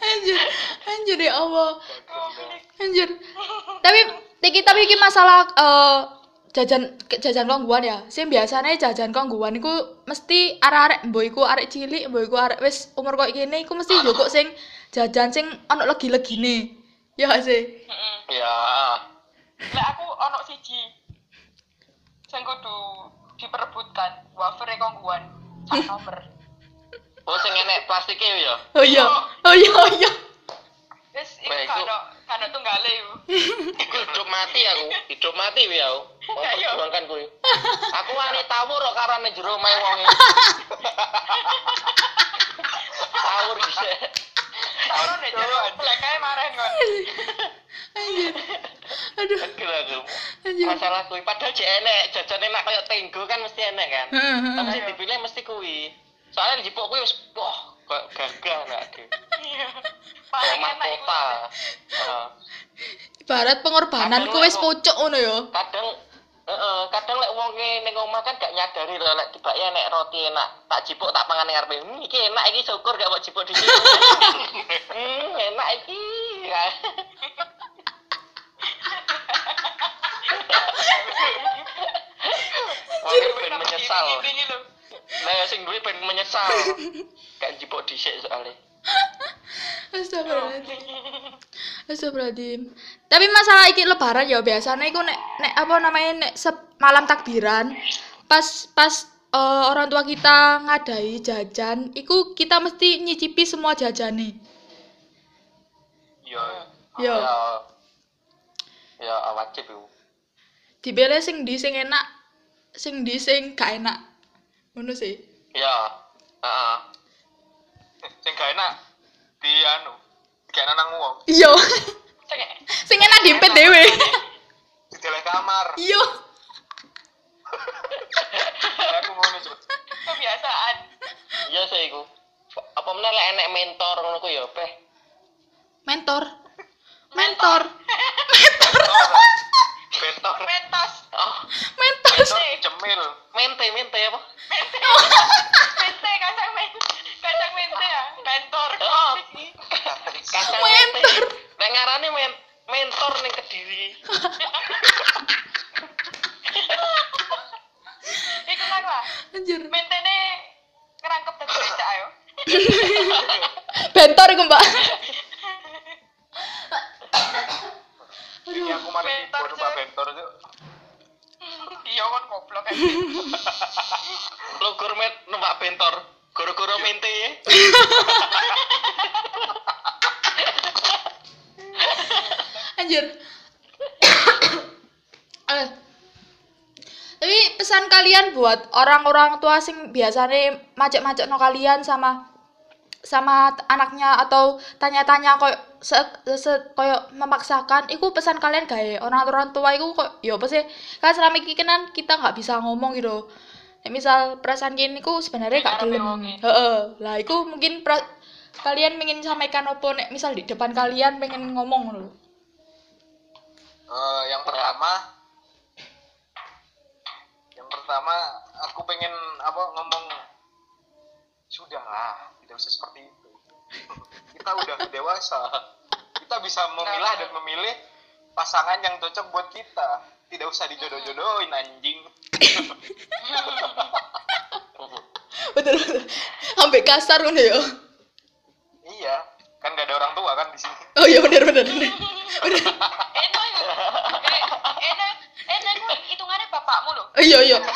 Speaker 1: anjir anjir ya Allah. Anjir. Tapi iki tapi iki masalah eh, jajan jajan kongguan ya. Sing biasanya jajan kongguan iku mesti arek-arek mbok iku arek cilik mbok iku arek wis umur kok gini iku mesti njukuk sing jajan sing ono legi-legine. Ya gak sih?
Speaker 4: Heeh.
Speaker 2: ya.
Speaker 4: Lah aku ono siji. Sing kudu diperebutkan wafer kongguan. Sak nomor.
Speaker 2: oh sing enek plastiknya ya?
Speaker 1: Oh iya. Oh iya oh iya
Speaker 4: Wis iku kano kano tunggale iku.
Speaker 2: Iku hidup mati aku, hidup mati wi aku. Mau
Speaker 4: Ya,
Speaker 2: perjuangkan kuwi. Aku wani tawur kok karane jero omahe wong. Tawur dhisik.
Speaker 4: Ora nek jero plekae marahin kon.
Speaker 1: anjir aduh
Speaker 2: aku.
Speaker 1: anjir
Speaker 2: Masalah kuwi padahal jek enek, jajan enak kayak tenggo kan mesti enek kan.
Speaker 1: Heeh, heeh.
Speaker 2: Tapi sing dipilih mesti kuwi. Soalnya jipuk kuwi wis wah kayak gagah nek aku.
Speaker 4: Iya. Paling enak.
Speaker 2: Heeh.
Speaker 1: ibarat pengorbanan ku wis pucuk ngono ya
Speaker 2: kadang Heeh, kadang lek wong ning omah kan gak nyadari lho lek tibake nek roti enak, tak jipuk tak pangan ning ngarepe. Hmm, iki enak iki syukur gak mau jipuk di sini. hmm, enak iki. Wong ben menyesal. Lah sing duwe ben menyesal. Gak jipuk dhisik soalnya.
Speaker 1: Astagfirullahaladzim. Astagfirullahaladzim. Tapi masalah iki lebaran ya biasanya iku nek nek apa namanya nek malam takbiran pas pas eh, orang tua kita ngadai jajan, iku kita mesti nyicipi semua jajane.
Speaker 3: iya
Speaker 1: Yo,
Speaker 2: Ya ya wajib iku.
Speaker 1: dibele sing di sing enak, sing di sing gak enak. Ngono sih.
Speaker 2: Ya. Heeh.
Speaker 3: sing gak enak di anu gak enak nang wong
Speaker 1: Iya.
Speaker 4: Sing
Speaker 1: sing enak diempet dhewe.
Speaker 3: di dalam kamar
Speaker 1: Iya.
Speaker 3: aku mau nih cepet
Speaker 4: kebiasaan.
Speaker 2: Iya sih iku. Apa meneh lek enek mentor ngono ku ya, Peh.
Speaker 1: Mentor. Mentor.
Speaker 2: Mentor.
Speaker 4: Mentos.
Speaker 2: Oh,
Speaker 1: Mentor.
Speaker 3: cemil
Speaker 2: mente mente apa?
Speaker 4: Mente kacang mente. Kacang mente ya. Mentor.
Speaker 2: Oh. Kacang mente.
Speaker 1: Mentor.
Speaker 2: Nek ngarani men mentor ning Kediri.
Speaker 4: Iku kan lah.
Speaker 1: Anjir.
Speaker 4: Mentene ngerangkep dadi becak ayo.
Speaker 1: Bentor iku, Mbak.
Speaker 3: Ini aku mari baru pak bentor itu
Speaker 4: Iya kan goblok kan.
Speaker 2: Lo gourmet numpak bentor. Goro-goro mente ya.
Speaker 1: Anjir. eh. Tapi pesan kalian buat orang-orang tua sing biasanya macet-macet no kalian sama sama anaknya atau tanya-tanya kok se, se koyo memaksakan iku pesan kalian gawe orang-orang tua iku kok ya apa sih? Kan selama iki kan kita nggak bisa ngomong gitu. Nek misal perasaan kini ku sebenarnya gak gelem. heeh. Lah iku mungkin pra- kalian ingin sampaikan apa nek misal di depan kalian pengen ngomong lho.
Speaker 3: Eh, yang pertama yang pertama aku pengen apa ngomong sudahlah tidak usah seperti itu. Kita udah dewasa. Kita bisa memilah dan memilih pasangan yang cocok buat kita. Tidak usah dijodoh-jodohin anjing.
Speaker 1: Betul betul. Sampai kasar kan ya.
Speaker 3: Iya. Kan gak ada orang tua kan di sini.
Speaker 1: Oh iya benar benar benar. Benar.
Speaker 4: Enak Enak. Enak hitungannya bapakmu lho.
Speaker 1: oh, iya iya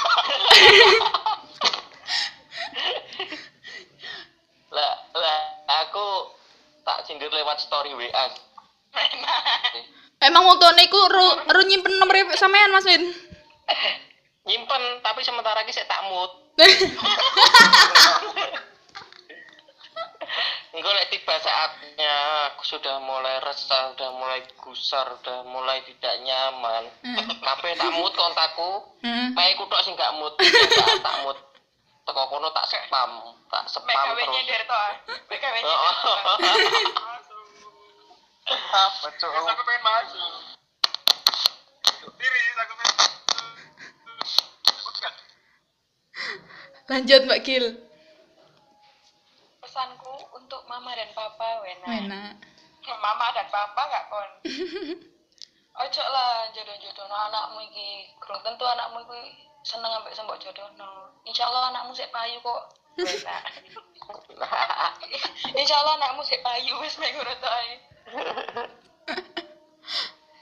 Speaker 2: Lah, lah aku tak sindir lewat story WA.
Speaker 1: emang montone iku ru, ru nyimpen nomor sampean Mas Win
Speaker 2: Nyimpen tapi sementara iki saya tak mood. Engko lek tiba saatnya aku sudah mulai resah, sudah mulai gusar, sudah mulai tidak nyaman. Kabeh tak mood kontakku.
Speaker 1: Hmm.
Speaker 2: Kayak aku tok sing gak mood, tak tak mood. Teko kono tak spam, tak spam terus.
Speaker 4: nyender to. Mek gawe
Speaker 2: Oh,
Speaker 4: nyender.
Speaker 3: Apa cok? aku pengen masuk. Tiris aku pengen.
Speaker 1: Lanjut Mbak Gil.
Speaker 4: Pesanku untuk mama dan papa wena.
Speaker 1: Mana?
Speaker 4: Mama dan papa gak kon. Ojo lah jodoh-jodoh no anakmu iki. Kurang tentu anakmu iki seneng ambek sembok jodoh no. Insya Allah anakmu sik payu kok. Insya Allah anakmu sik payu wis ngono to ae.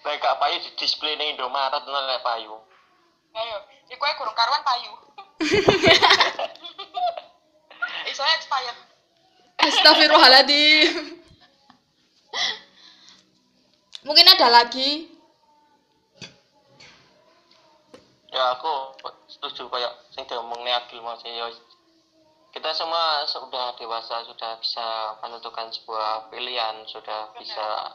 Speaker 2: Lek gak payu di display ning Indomaret ngono lek payu.
Speaker 4: Ayo, iku ae kurang karuan payu. Iso expired.
Speaker 1: Astagfirullahaladzim. Mungkin ada lagi.
Speaker 2: Ya aku setuju kayak sing diomongnya Agil ya kita semua sudah dewasa sudah bisa menentukan sebuah pilihan sudah bisa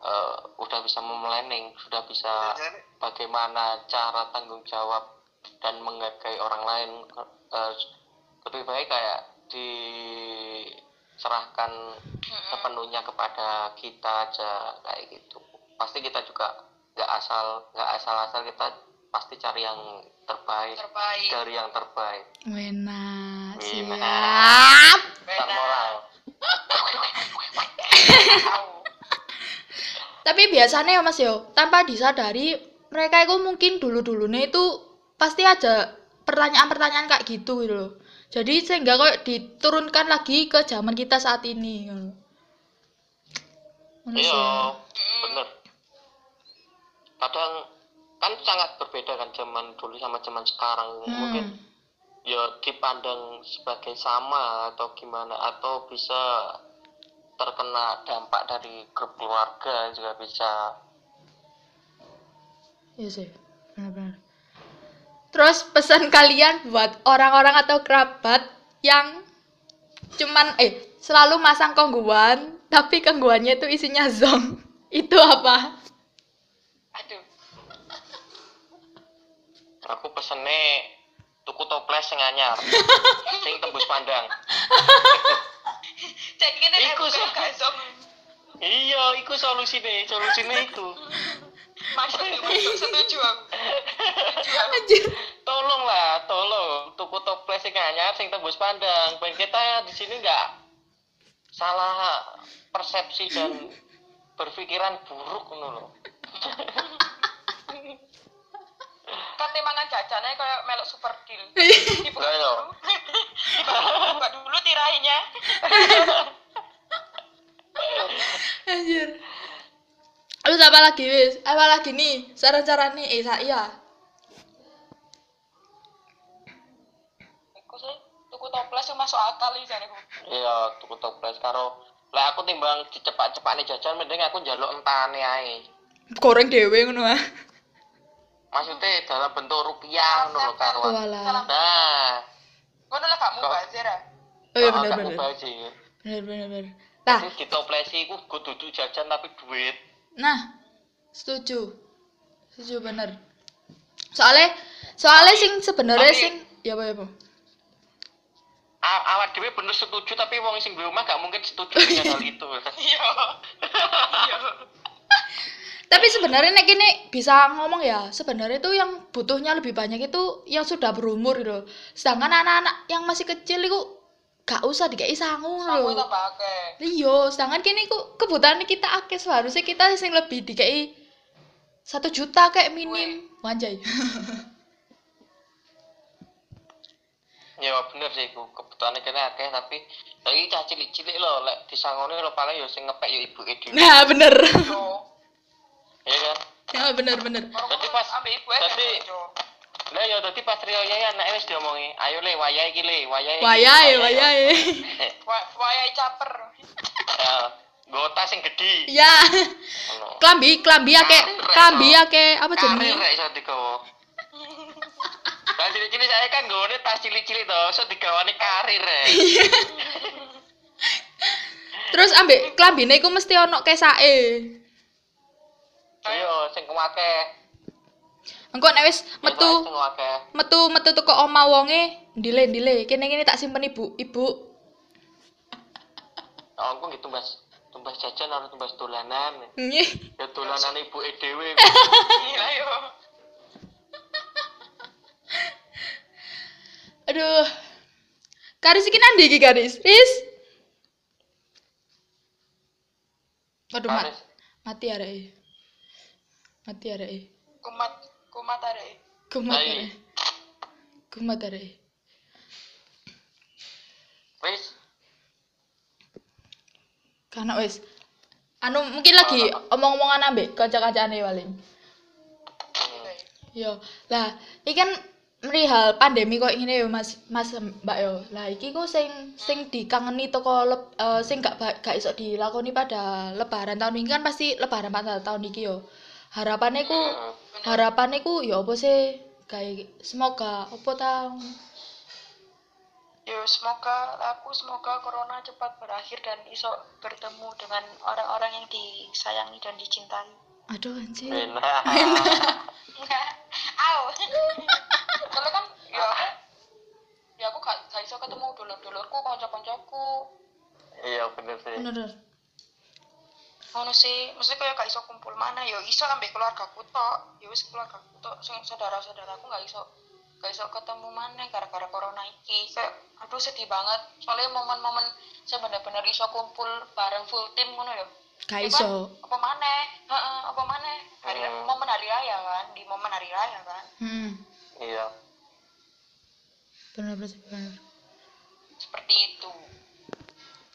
Speaker 2: eh, udah bisa memlanning sudah bisa bagaimana cara tanggung jawab dan menghargai orang lain. Eh, lebih baik kayak diserahkan sepenuhnya kepada kita aja kayak gitu. Pasti kita juga nggak asal nggak asal-asal kita pasti cari yang terbaik
Speaker 4: Terbaik.
Speaker 2: dari yang terbaik
Speaker 1: Wena, siap.
Speaker 2: moral.
Speaker 1: Tapi biasanya ya Mas yo, tanpa disadari mereka itu mungkin dulu-dulunya itu pasti ada pertanyaan-pertanyaan kayak gitu gitu loh. Jadi sehingga kok diturunkan lagi ke zaman kita saat ini. gitu
Speaker 2: iya
Speaker 1: ya.
Speaker 2: bener kadang kan sangat berbeda kan zaman dulu sama zaman sekarang mungkin
Speaker 1: Hmm.
Speaker 2: ya dipandang sebagai sama atau gimana atau bisa terkena dampak dari grup keluarga juga bisa
Speaker 1: Iya sih, benar-benar. Terus pesan kalian buat orang-orang atau kerabat yang cuman eh selalu masang kongguan tapi kongguannya itu isinya zong. Itu apa?
Speaker 2: Aku pesene tuku toples sing anyar sing tembus pandang.
Speaker 4: Cek ngene
Speaker 2: Iku
Speaker 4: zong.
Speaker 2: iya iku solusine solusine iku.
Speaker 4: Masuk masuk setuju aku.
Speaker 2: Tolong lah tolong. Tuku toples sing anyar sing tembus pandang. Ben kita di sini nggak salah persepsi dan berpikiran buruk ngono
Speaker 4: Kate mangan jajane kayak melok super deal. Dibuka
Speaker 2: Lah, yo.
Speaker 4: dulu. Dibuka dulu tirainya.
Speaker 1: Anjir. Terus apa lagi wis? Apa lagi nih? Saran-saran nih eh saya.
Speaker 4: Iku sih tuku toples yang masuk akal iki jane ku.
Speaker 2: iya tuku toples karo lah aku timbang dicepak-cepakne jajan mending aku njaluk entane ae
Speaker 1: Goreng dewe ngono ah.
Speaker 2: Maksudnya dalam bentuk rupiah ngono lho karo
Speaker 1: Walah.
Speaker 2: nah
Speaker 4: Ngono lah gak mubazir ah.
Speaker 1: Oh iya benar
Speaker 2: agak
Speaker 1: benar. Benar benar benar. Nah,
Speaker 2: Jadi ditoplesi iku kudu dudu jajan tapi duit
Speaker 1: Nah, setuju. Setuju bener. Soalnya soalnya sing sebenarnya
Speaker 2: Tapi-
Speaker 1: sing ya apa ya, Bu?
Speaker 2: A- awak dhewe bener setuju tapi wong sing di rumah gak mungkin setuju dengan hal itu
Speaker 4: Iya. Iya.
Speaker 1: Tapi sebenarnya nek gini bisa ngomong ya, sebenarnya itu yang butuhnya lebih banyak itu yang sudah berumur gitu. Sedangkan anak-anak yang masih kecil itu gak usah dikai sangu
Speaker 4: Aku
Speaker 1: loh. Iya, sedangkan kini ku kebutuhan kita akeh seharusnya kita sing lebih dikai satu juta kayak minim. Wanjay.
Speaker 2: ya bener sih iku kebutuhannya kena akeh tapi lagi cah cilik-cilik lho lek disangone lho paling yo sing ngepek yo ibuke dhewe
Speaker 1: nah, bener.
Speaker 4: Yo.
Speaker 2: ya kan
Speaker 1: ya bener bener.
Speaker 4: Baru
Speaker 2: Berarti
Speaker 4: aku
Speaker 2: pas-
Speaker 4: Yo.
Speaker 2: lah ya dadi pas Rio ya anake wis diomongi ayo le wayahe iki le wayahe iki,
Speaker 1: Wayahe,
Speaker 2: yo."
Speaker 1: wayahe.
Speaker 4: Wa- Wayai caper.
Speaker 2: ya nggo tas sing gedhi
Speaker 1: Ya. Klambi, klambi ake, klambi ake apa
Speaker 2: karir
Speaker 1: jenenge?
Speaker 2: rek iso digawa Tas cilik-cilik saya kan nggone tas cilik-cilik to, iso digawane karir rek.
Speaker 1: Terus ambek klambine iku mesti ono kesake.
Speaker 2: Ayo sing kuwake.
Speaker 1: Engko nek wis metu
Speaker 2: Sing kuwake.
Speaker 1: metu metu teko oma wonge ndile ndile kene kene tak simpen ibu ibu
Speaker 2: Oh, aku gitu, Mas. tumbas jajan harus tumbas dolanan
Speaker 1: Nggih.
Speaker 2: ya dolanan ibu dhewe
Speaker 4: Gila yo.
Speaker 1: Aduh. Karis iki nandi iki Karis? Riz. Aduh, mat. Mati areke. Mati areke.
Speaker 4: Kumat kumat arek.
Speaker 1: Kumat
Speaker 2: Hai.
Speaker 1: areke. Kumat areke.
Speaker 2: wis
Speaker 1: Karena wis anu mungkin lagi omong-omongan ambek kanca-kancane paling.
Speaker 4: Yo.
Speaker 1: Lah iki kan mrihal pandemi kok ngene yo Mas Mas Mbak yo. Lah iki ku sing sing dikangeni toko leb, eh, sing gak gak iso dilakoni pada lebaran tahun ini kan pasti lebaran pada tahun iki yo. Harapane ku
Speaker 2: Heeh.
Speaker 1: harapane ku ya apa sih? Kayak semoga apa ta
Speaker 4: Yo semoga aku semoga corona cepat berakhir dan iso bertemu dengan orang-orang yang disayangi dan dicintai.
Speaker 1: aduh anjir
Speaker 2: enak.
Speaker 4: Soalnya kan ya. Aku ya aku gak, gak iso ketemu dulur-dulurku, kanca-kancaku.
Speaker 2: iya bener sih.
Speaker 1: Bener
Speaker 4: Ngono sih, maksudnya kayak gak iso kumpul mana ya iso ambek keluargaku tok. Ya wis keluargaku tok, sing saudara-saudaraku gak iso gak iso ketemu mana gara-gara corona iki. Kayak aduh sedih banget. Soalnya momen-momen saya bener-bener iso kumpul bareng full tim ngono ya.
Speaker 1: gak iso?
Speaker 4: Apa maneh? Heeh, apa maneh? Hari
Speaker 2: Hmm.
Speaker 4: momen hari raya kan, di momen hari raya kan.
Speaker 1: hmm
Speaker 2: iya
Speaker 1: bener bener bener
Speaker 4: Seperti itu.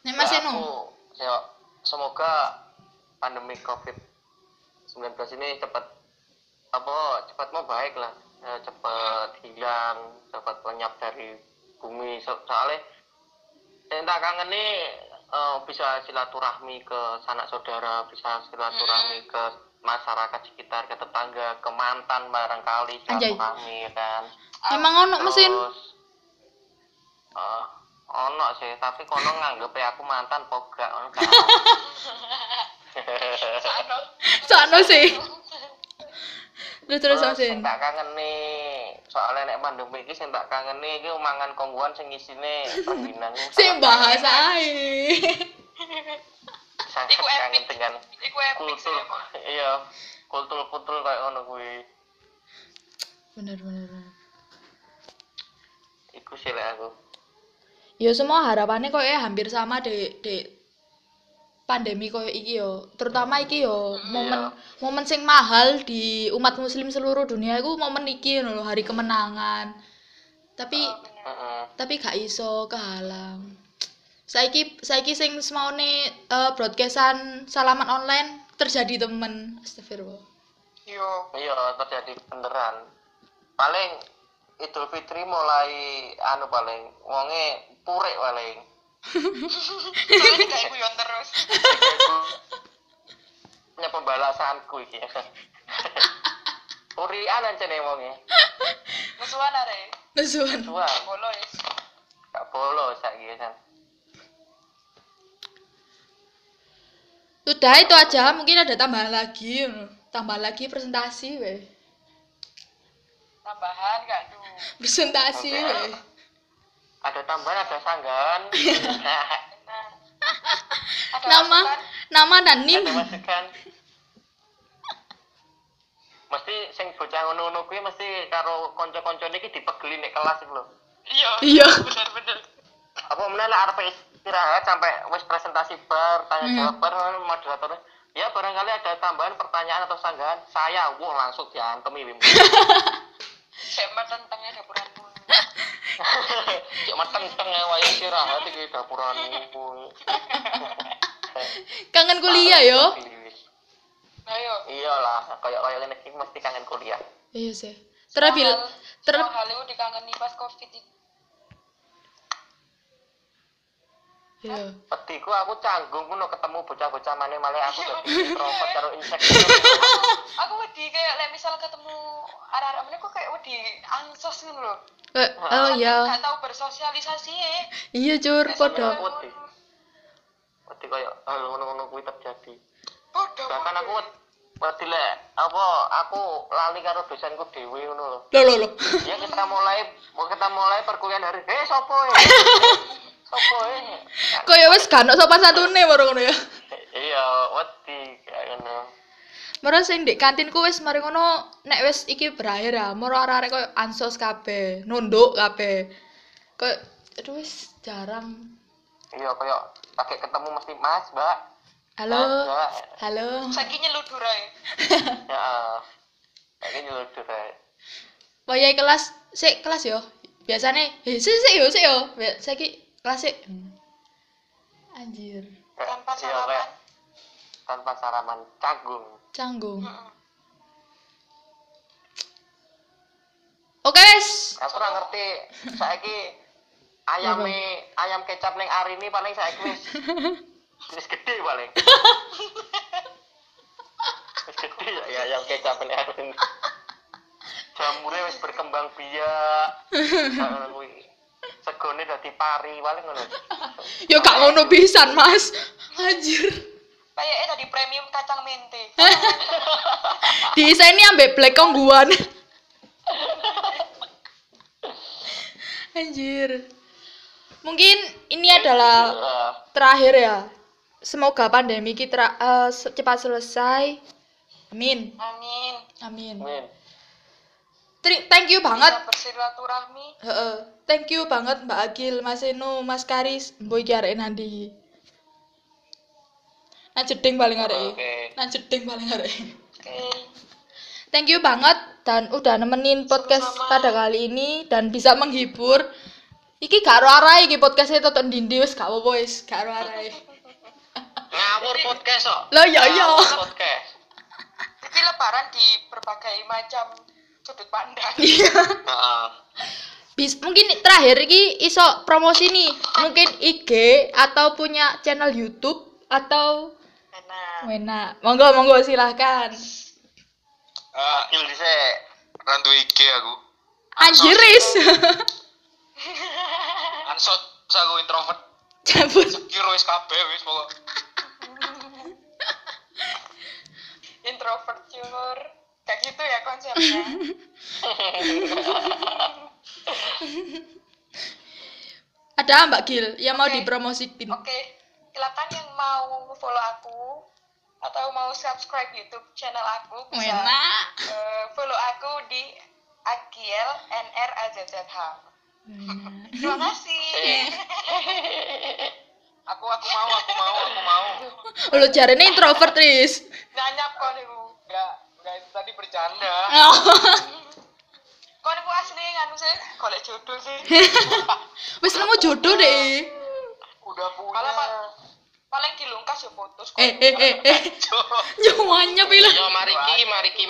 Speaker 1: nek Mas
Speaker 2: Ya,
Speaker 1: Eno
Speaker 2: ya semoga pandemi covid 19 ini cepat apa cepat mau baik lah. Ya, cepat hilang cepat lenyap dari bumi. So- soalnya yang tak kangen nih eh, bisa silaturahmi ke sanak saudara bisa silaturahmi ke masyarakat sekitar ke tetangga ke mantan barangkali silaturahmi ya kan.
Speaker 1: Emang ono mesin
Speaker 2: Terus, eh, ono sih, tapi kono nganggep aku mantan ono.
Speaker 4: Sano.
Speaker 1: Sakno sih. Terus terus En.
Speaker 2: tak kangen nih, soalnya nek pandemi iki sing tak kangen nih iki mangan kongguan sing isine rengginang.
Speaker 1: Sing bahas ae.
Speaker 2: sangat kangen dengan
Speaker 4: sih
Speaker 2: kultur.
Speaker 4: ya.
Speaker 2: Iya, kultur-kultur kayak ngono kuwi.
Speaker 1: Bener bener bener.
Speaker 2: Iku sih aku.
Speaker 1: Ya semua harapannya kok ya hampir sama dek dek pandemi koyo iki yo. Terutama iki yo momen momen sing mahal di umat muslim seluruh dunia iku momen iki lho, hari kemenangan. Tapi
Speaker 2: Heeh.
Speaker 1: tapi gak iso kehalang. Saiki saiki sing semaune eh, broadcastan salaman online terjadi temen. Astagfirullah.
Speaker 4: Yo.
Speaker 2: Iya, terjadi beneran. Paling Idul Fitri mulai anu paling wonge purek paling.
Speaker 4: Soalnya kayak guyon terus.
Speaker 2: Punya pembalasanku iki. Purian aja nih wonge.
Speaker 4: Musuhan are.
Speaker 1: Nesuan.
Speaker 2: Tua,
Speaker 4: Bolo ya.
Speaker 2: gak bolo saiki kan.
Speaker 1: Udah itu aja, mungkin ada tambahan lagi. ngono. Tambah lagi presentasi weh.
Speaker 4: Tambahan gak tuh.
Speaker 1: Presentasi weh.
Speaker 2: Ada tambahan, ada sanggahan.
Speaker 4: Nah. Ada
Speaker 1: Nama
Speaker 4: masukan?
Speaker 1: nama dan nim.
Speaker 2: ada masukan. Mesti sing bocah ngono-ngono kuwi mesti karo kanca-kancane iki dipegeli nek kelas iku lho.
Speaker 4: Iya.
Speaker 1: Iya.
Speaker 4: Bener-bener.
Speaker 2: apa mana lah arep istirahat sampai wis presentasi bar tanya
Speaker 1: Hmm.
Speaker 2: jawab bar moderatornya ya barangkali ada tambahan pertanyaan atau sanggahan saya wah langsung diantem ini
Speaker 4: Saya tentangnya dapuranmu.
Speaker 2: cek mateng tengah waya istirahat iki dapuranmu
Speaker 1: Kangen kuliah yo.
Speaker 4: Ayo.
Speaker 2: iyalah kayak kayak ini iki mesti kangen kuliah
Speaker 1: Iya sih. Terabil ter
Speaker 4: Semua hal itu dikangeni pas covid itu.
Speaker 1: Iya.
Speaker 2: petiku aku canggung kuno ketemu bocah-bocah mana malah aku jadi introvert karo insecure
Speaker 4: Aku wedi kayak lek misal ketemu arah-arah mana kok kayak wedi ansos ngono lho.
Speaker 1: Eh, oh iya.
Speaker 4: Gak tahu bersosialisasi ya.
Speaker 1: Iya Jur, podo.
Speaker 2: aku wedi kayak hal ngono-ngono kuwi terjadi
Speaker 4: Bodoh.
Speaker 2: bahkan aku wedi lek apa aku lali karo dosenku dhewe ngono lho
Speaker 1: Loh loh loh.
Speaker 2: ya kita mulai mau kita mulai perkuliahan hari eh sopo ya sopo ya
Speaker 1: Kok ya wis gak ono sopan satune baru ngono ya. Moro sing ndek kantinku wis mari ngono nek wis iki berakhir ya, moro arek-arek koyo ansos kabeh, nunduk kabeh. Koyo aduh wis jarang.
Speaker 2: Iya kayak pakai ketemu mesti Mas, Mbak.
Speaker 1: Halo.
Speaker 2: Mas, Mbak.
Speaker 1: Halo.
Speaker 4: Saiki nyeludur ae.
Speaker 2: Ya. Kayak nyeluduk ae.
Speaker 1: Wayai kelas sik kelas yo. Biasane, sik sik yo, sik yo. Saiki kelas sik. Hmm. Anjir,
Speaker 4: Tanpa
Speaker 2: Iya, kayak
Speaker 4: salaman.
Speaker 2: tanpa saraman canggung.
Speaker 1: canggung.
Speaker 4: Heeh.
Speaker 1: Oke, wes.
Speaker 2: Aku ora ngerti saiki ayame ayam kecap ning ari ini paling saiki wis wis gede paling. Wis gede ya ya, ayam kecap ning ari ini. Jamure wis berkembang biak. Segone dadi pari paling ngono.
Speaker 1: Yo gak ngono pisan, Mas. Anjir.
Speaker 4: Kayaknya tadi premium kacang mente.
Speaker 1: Diiseni ambek black kongguan. Anjir. Mungkin ini adalah terakhir ya. Semoga pandemi kita se- cepat selesai. Amin.
Speaker 4: Amin.
Speaker 1: Amin.
Speaker 2: Amin.
Speaker 1: Tri- thank you banget.
Speaker 4: Bersilaturahmi.
Speaker 1: Heeh. Thank you banget Mbak Agil, Mas Eno, Mas Karis, mbok iki arek nanti. Nah jeding paling arek. iki.
Speaker 2: Oke.
Speaker 1: Nah jeding paling arek. iki.
Speaker 4: Oke.
Speaker 1: Thank you banget dan udah nemenin podcast
Speaker 4: Sama-sama.
Speaker 1: pada kali ini dan bisa menghibur. Iki gak ro arai iki podcastnya tonton dindi wis gak apa-apa wis, gak ro arai.
Speaker 2: Ngawur podcast kok.
Speaker 1: Lah ya ya.
Speaker 2: Ngawur podcast.
Speaker 4: Jadi lebaran di berbagai macam sudut pandang.
Speaker 1: Iya.
Speaker 2: Heeh.
Speaker 1: Bis, mungkin terakhir iki iso promosi nih. Mungkin IG atau punya channel YouTube atau
Speaker 4: Enak.
Speaker 1: Wena. Monggo monggo silahkan.
Speaker 3: Eh,
Speaker 2: Akil dhisik.
Speaker 3: randu IG aku.
Speaker 1: Anjiris.
Speaker 3: Ansos aku introvert.
Speaker 1: Cabut.
Speaker 3: Kira wis kabeh wis pokok.
Speaker 4: Introvert cur. Kayak gitu ya konsepnya.
Speaker 1: Ada Mbak Gil yang mau
Speaker 4: Oke.
Speaker 1: dipromosiin.
Speaker 4: Oke, silakan yang mau follow aku atau mau subscribe YouTube channel aku bisa
Speaker 1: Wena.
Speaker 4: eh, follow aku di Agiel NR AZZH. Terima kasih.
Speaker 3: Aku aku mau, aku mau, aku mau.
Speaker 1: Lo jarene introvert, Riz.
Speaker 4: Nyanyap kok niku.
Speaker 3: Enggak, enggak itu bercanda.
Speaker 1: Oh.
Speaker 4: Kok niku asli nganu sih golek jodoh sih.
Speaker 1: Wis nemu jodoh deh.
Speaker 3: Udah punya.
Speaker 4: Kalau pak paling dilungkas ya putus.
Speaker 1: Eh eh eh eh. Nyawanya pila.
Speaker 2: Yo mari ki, mari ki.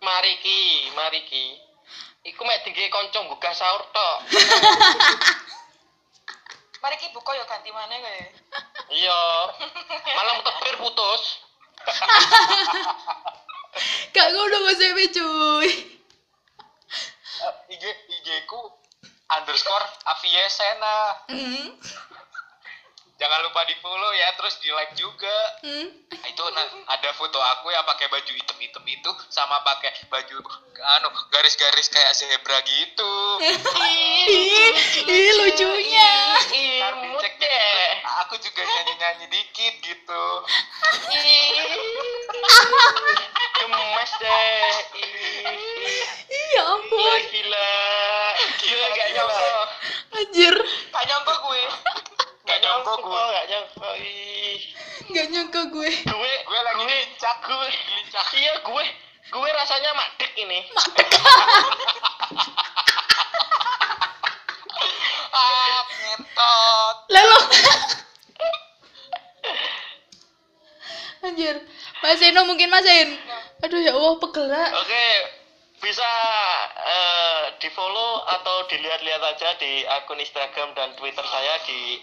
Speaker 2: Mari ki, mari ki. Iku mek tinggi kanca buka sahur tok.
Speaker 4: Mari ki buka ya ganti mana kayak.
Speaker 2: Iya. Malam tepir putus.
Speaker 1: Gak ngono Ewi cuy.
Speaker 3: Eh, IG IG ku underscore Aviesena.
Speaker 1: Hmm.
Speaker 3: Jangan lupa di follow ya, terus di like juga.
Speaker 1: Hmm.
Speaker 3: Nah, itu na- ada foto aku yang pakai baju hitam-hitam itu sama pakai baju anu garis-garis kayak zebra gitu.
Speaker 1: Ih, ih lucunya.
Speaker 3: Ntar
Speaker 2: Imut
Speaker 3: dicek
Speaker 2: deh.
Speaker 3: Aku juga nyanyi-nyanyi dikit gitu.
Speaker 2: Gemes deh. Ih,
Speaker 1: Iya
Speaker 2: Gila,
Speaker 1: ampun.
Speaker 2: gila. Gila gak nyangka.
Speaker 1: Anjir.
Speaker 4: Gak nyangka gue.
Speaker 3: Gak nyangka gue.
Speaker 2: Gak nyangka.
Speaker 1: Gak nyangka gue.
Speaker 2: Gue
Speaker 3: Gue lagi
Speaker 2: gue
Speaker 3: lincah.
Speaker 2: gue
Speaker 3: Lincah.
Speaker 2: Iya gue gue rasanya madek ini.
Speaker 3: Ah, ngentot.
Speaker 1: Lelo. Anjir. Mas Eno mungkin Mas En. Aduh ya Allah pegel.
Speaker 2: Oke, bisa eh, di follow atau dilihat-lihat aja di akun Instagram dan Twitter saya di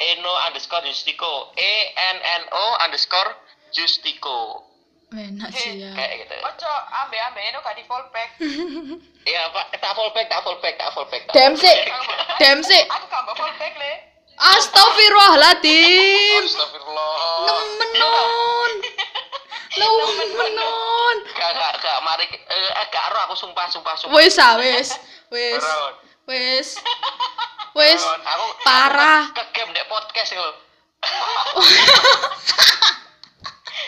Speaker 2: @eno underscore justiko e n n o underscore justiko
Speaker 1: Enak sih ya.
Speaker 2: kayak gitu.
Speaker 4: Ojo ambe-ambe itu gak di fallback.
Speaker 2: Iya pak, tak fallback, tak fallback, tak fallback. tak
Speaker 1: Dem sih. Dem sih.
Speaker 4: Aku gak mau fallback le.
Speaker 1: Astagfirullahaladzim.
Speaker 3: Astagfirullah.
Speaker 1: Nemenon. Nemenon.
Speaker 2: Gak, gak, gak, mari, eh, eh, gak ero aku sumpah, sumpah, sumpah.
Speaker 1: Wes ah. Wes. Wes.
Speaker 3: Beron,
Speaker 2: aku
Speaker 1: Parah.
Speaker 2: ke game dek podcast itu.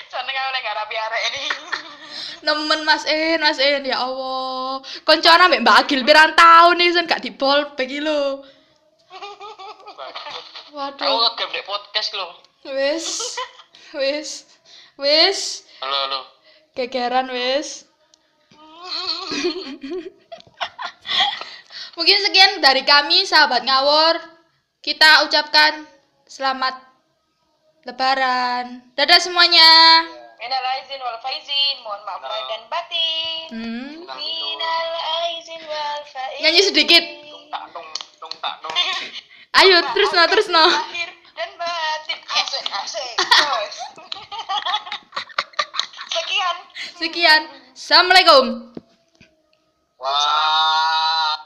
Speaker 4: Seneng aku lagi piara-piara ini.
Speaker 1: Nemen Mas En, Mas En ya Allah. Koncone ambek Mbak Agil pirang tahun nih sen gak dibol bagi lo.
Speaker 3: Aku
Speaker 1: Waduh.
Speaker 3: ngegame di podcast lo.
Speaker 1: Wis. Wis. Wis.
Speaker 3: Halo, halo.
Speaker 1: Gegeran wis. Mungkin sekian dari kami sahabat ngawur. Kita ucapkan selamat lebaran. Dadah semuanya.
Speaker 4: Minal aizin wal faizin, mohon maaf lahir dan batin.
Speaker 1: Hmm.
Speaker 4: Minal aizin wal faizin.
Speaker 1: Nyanyi sedikit. Ayo terus no terus no.
Speaker 4: Lahir dan batin. Asik, asik. Sekian.
Speaker 1: Sekian. Assalamualaikum.
Speaker 3: Wah.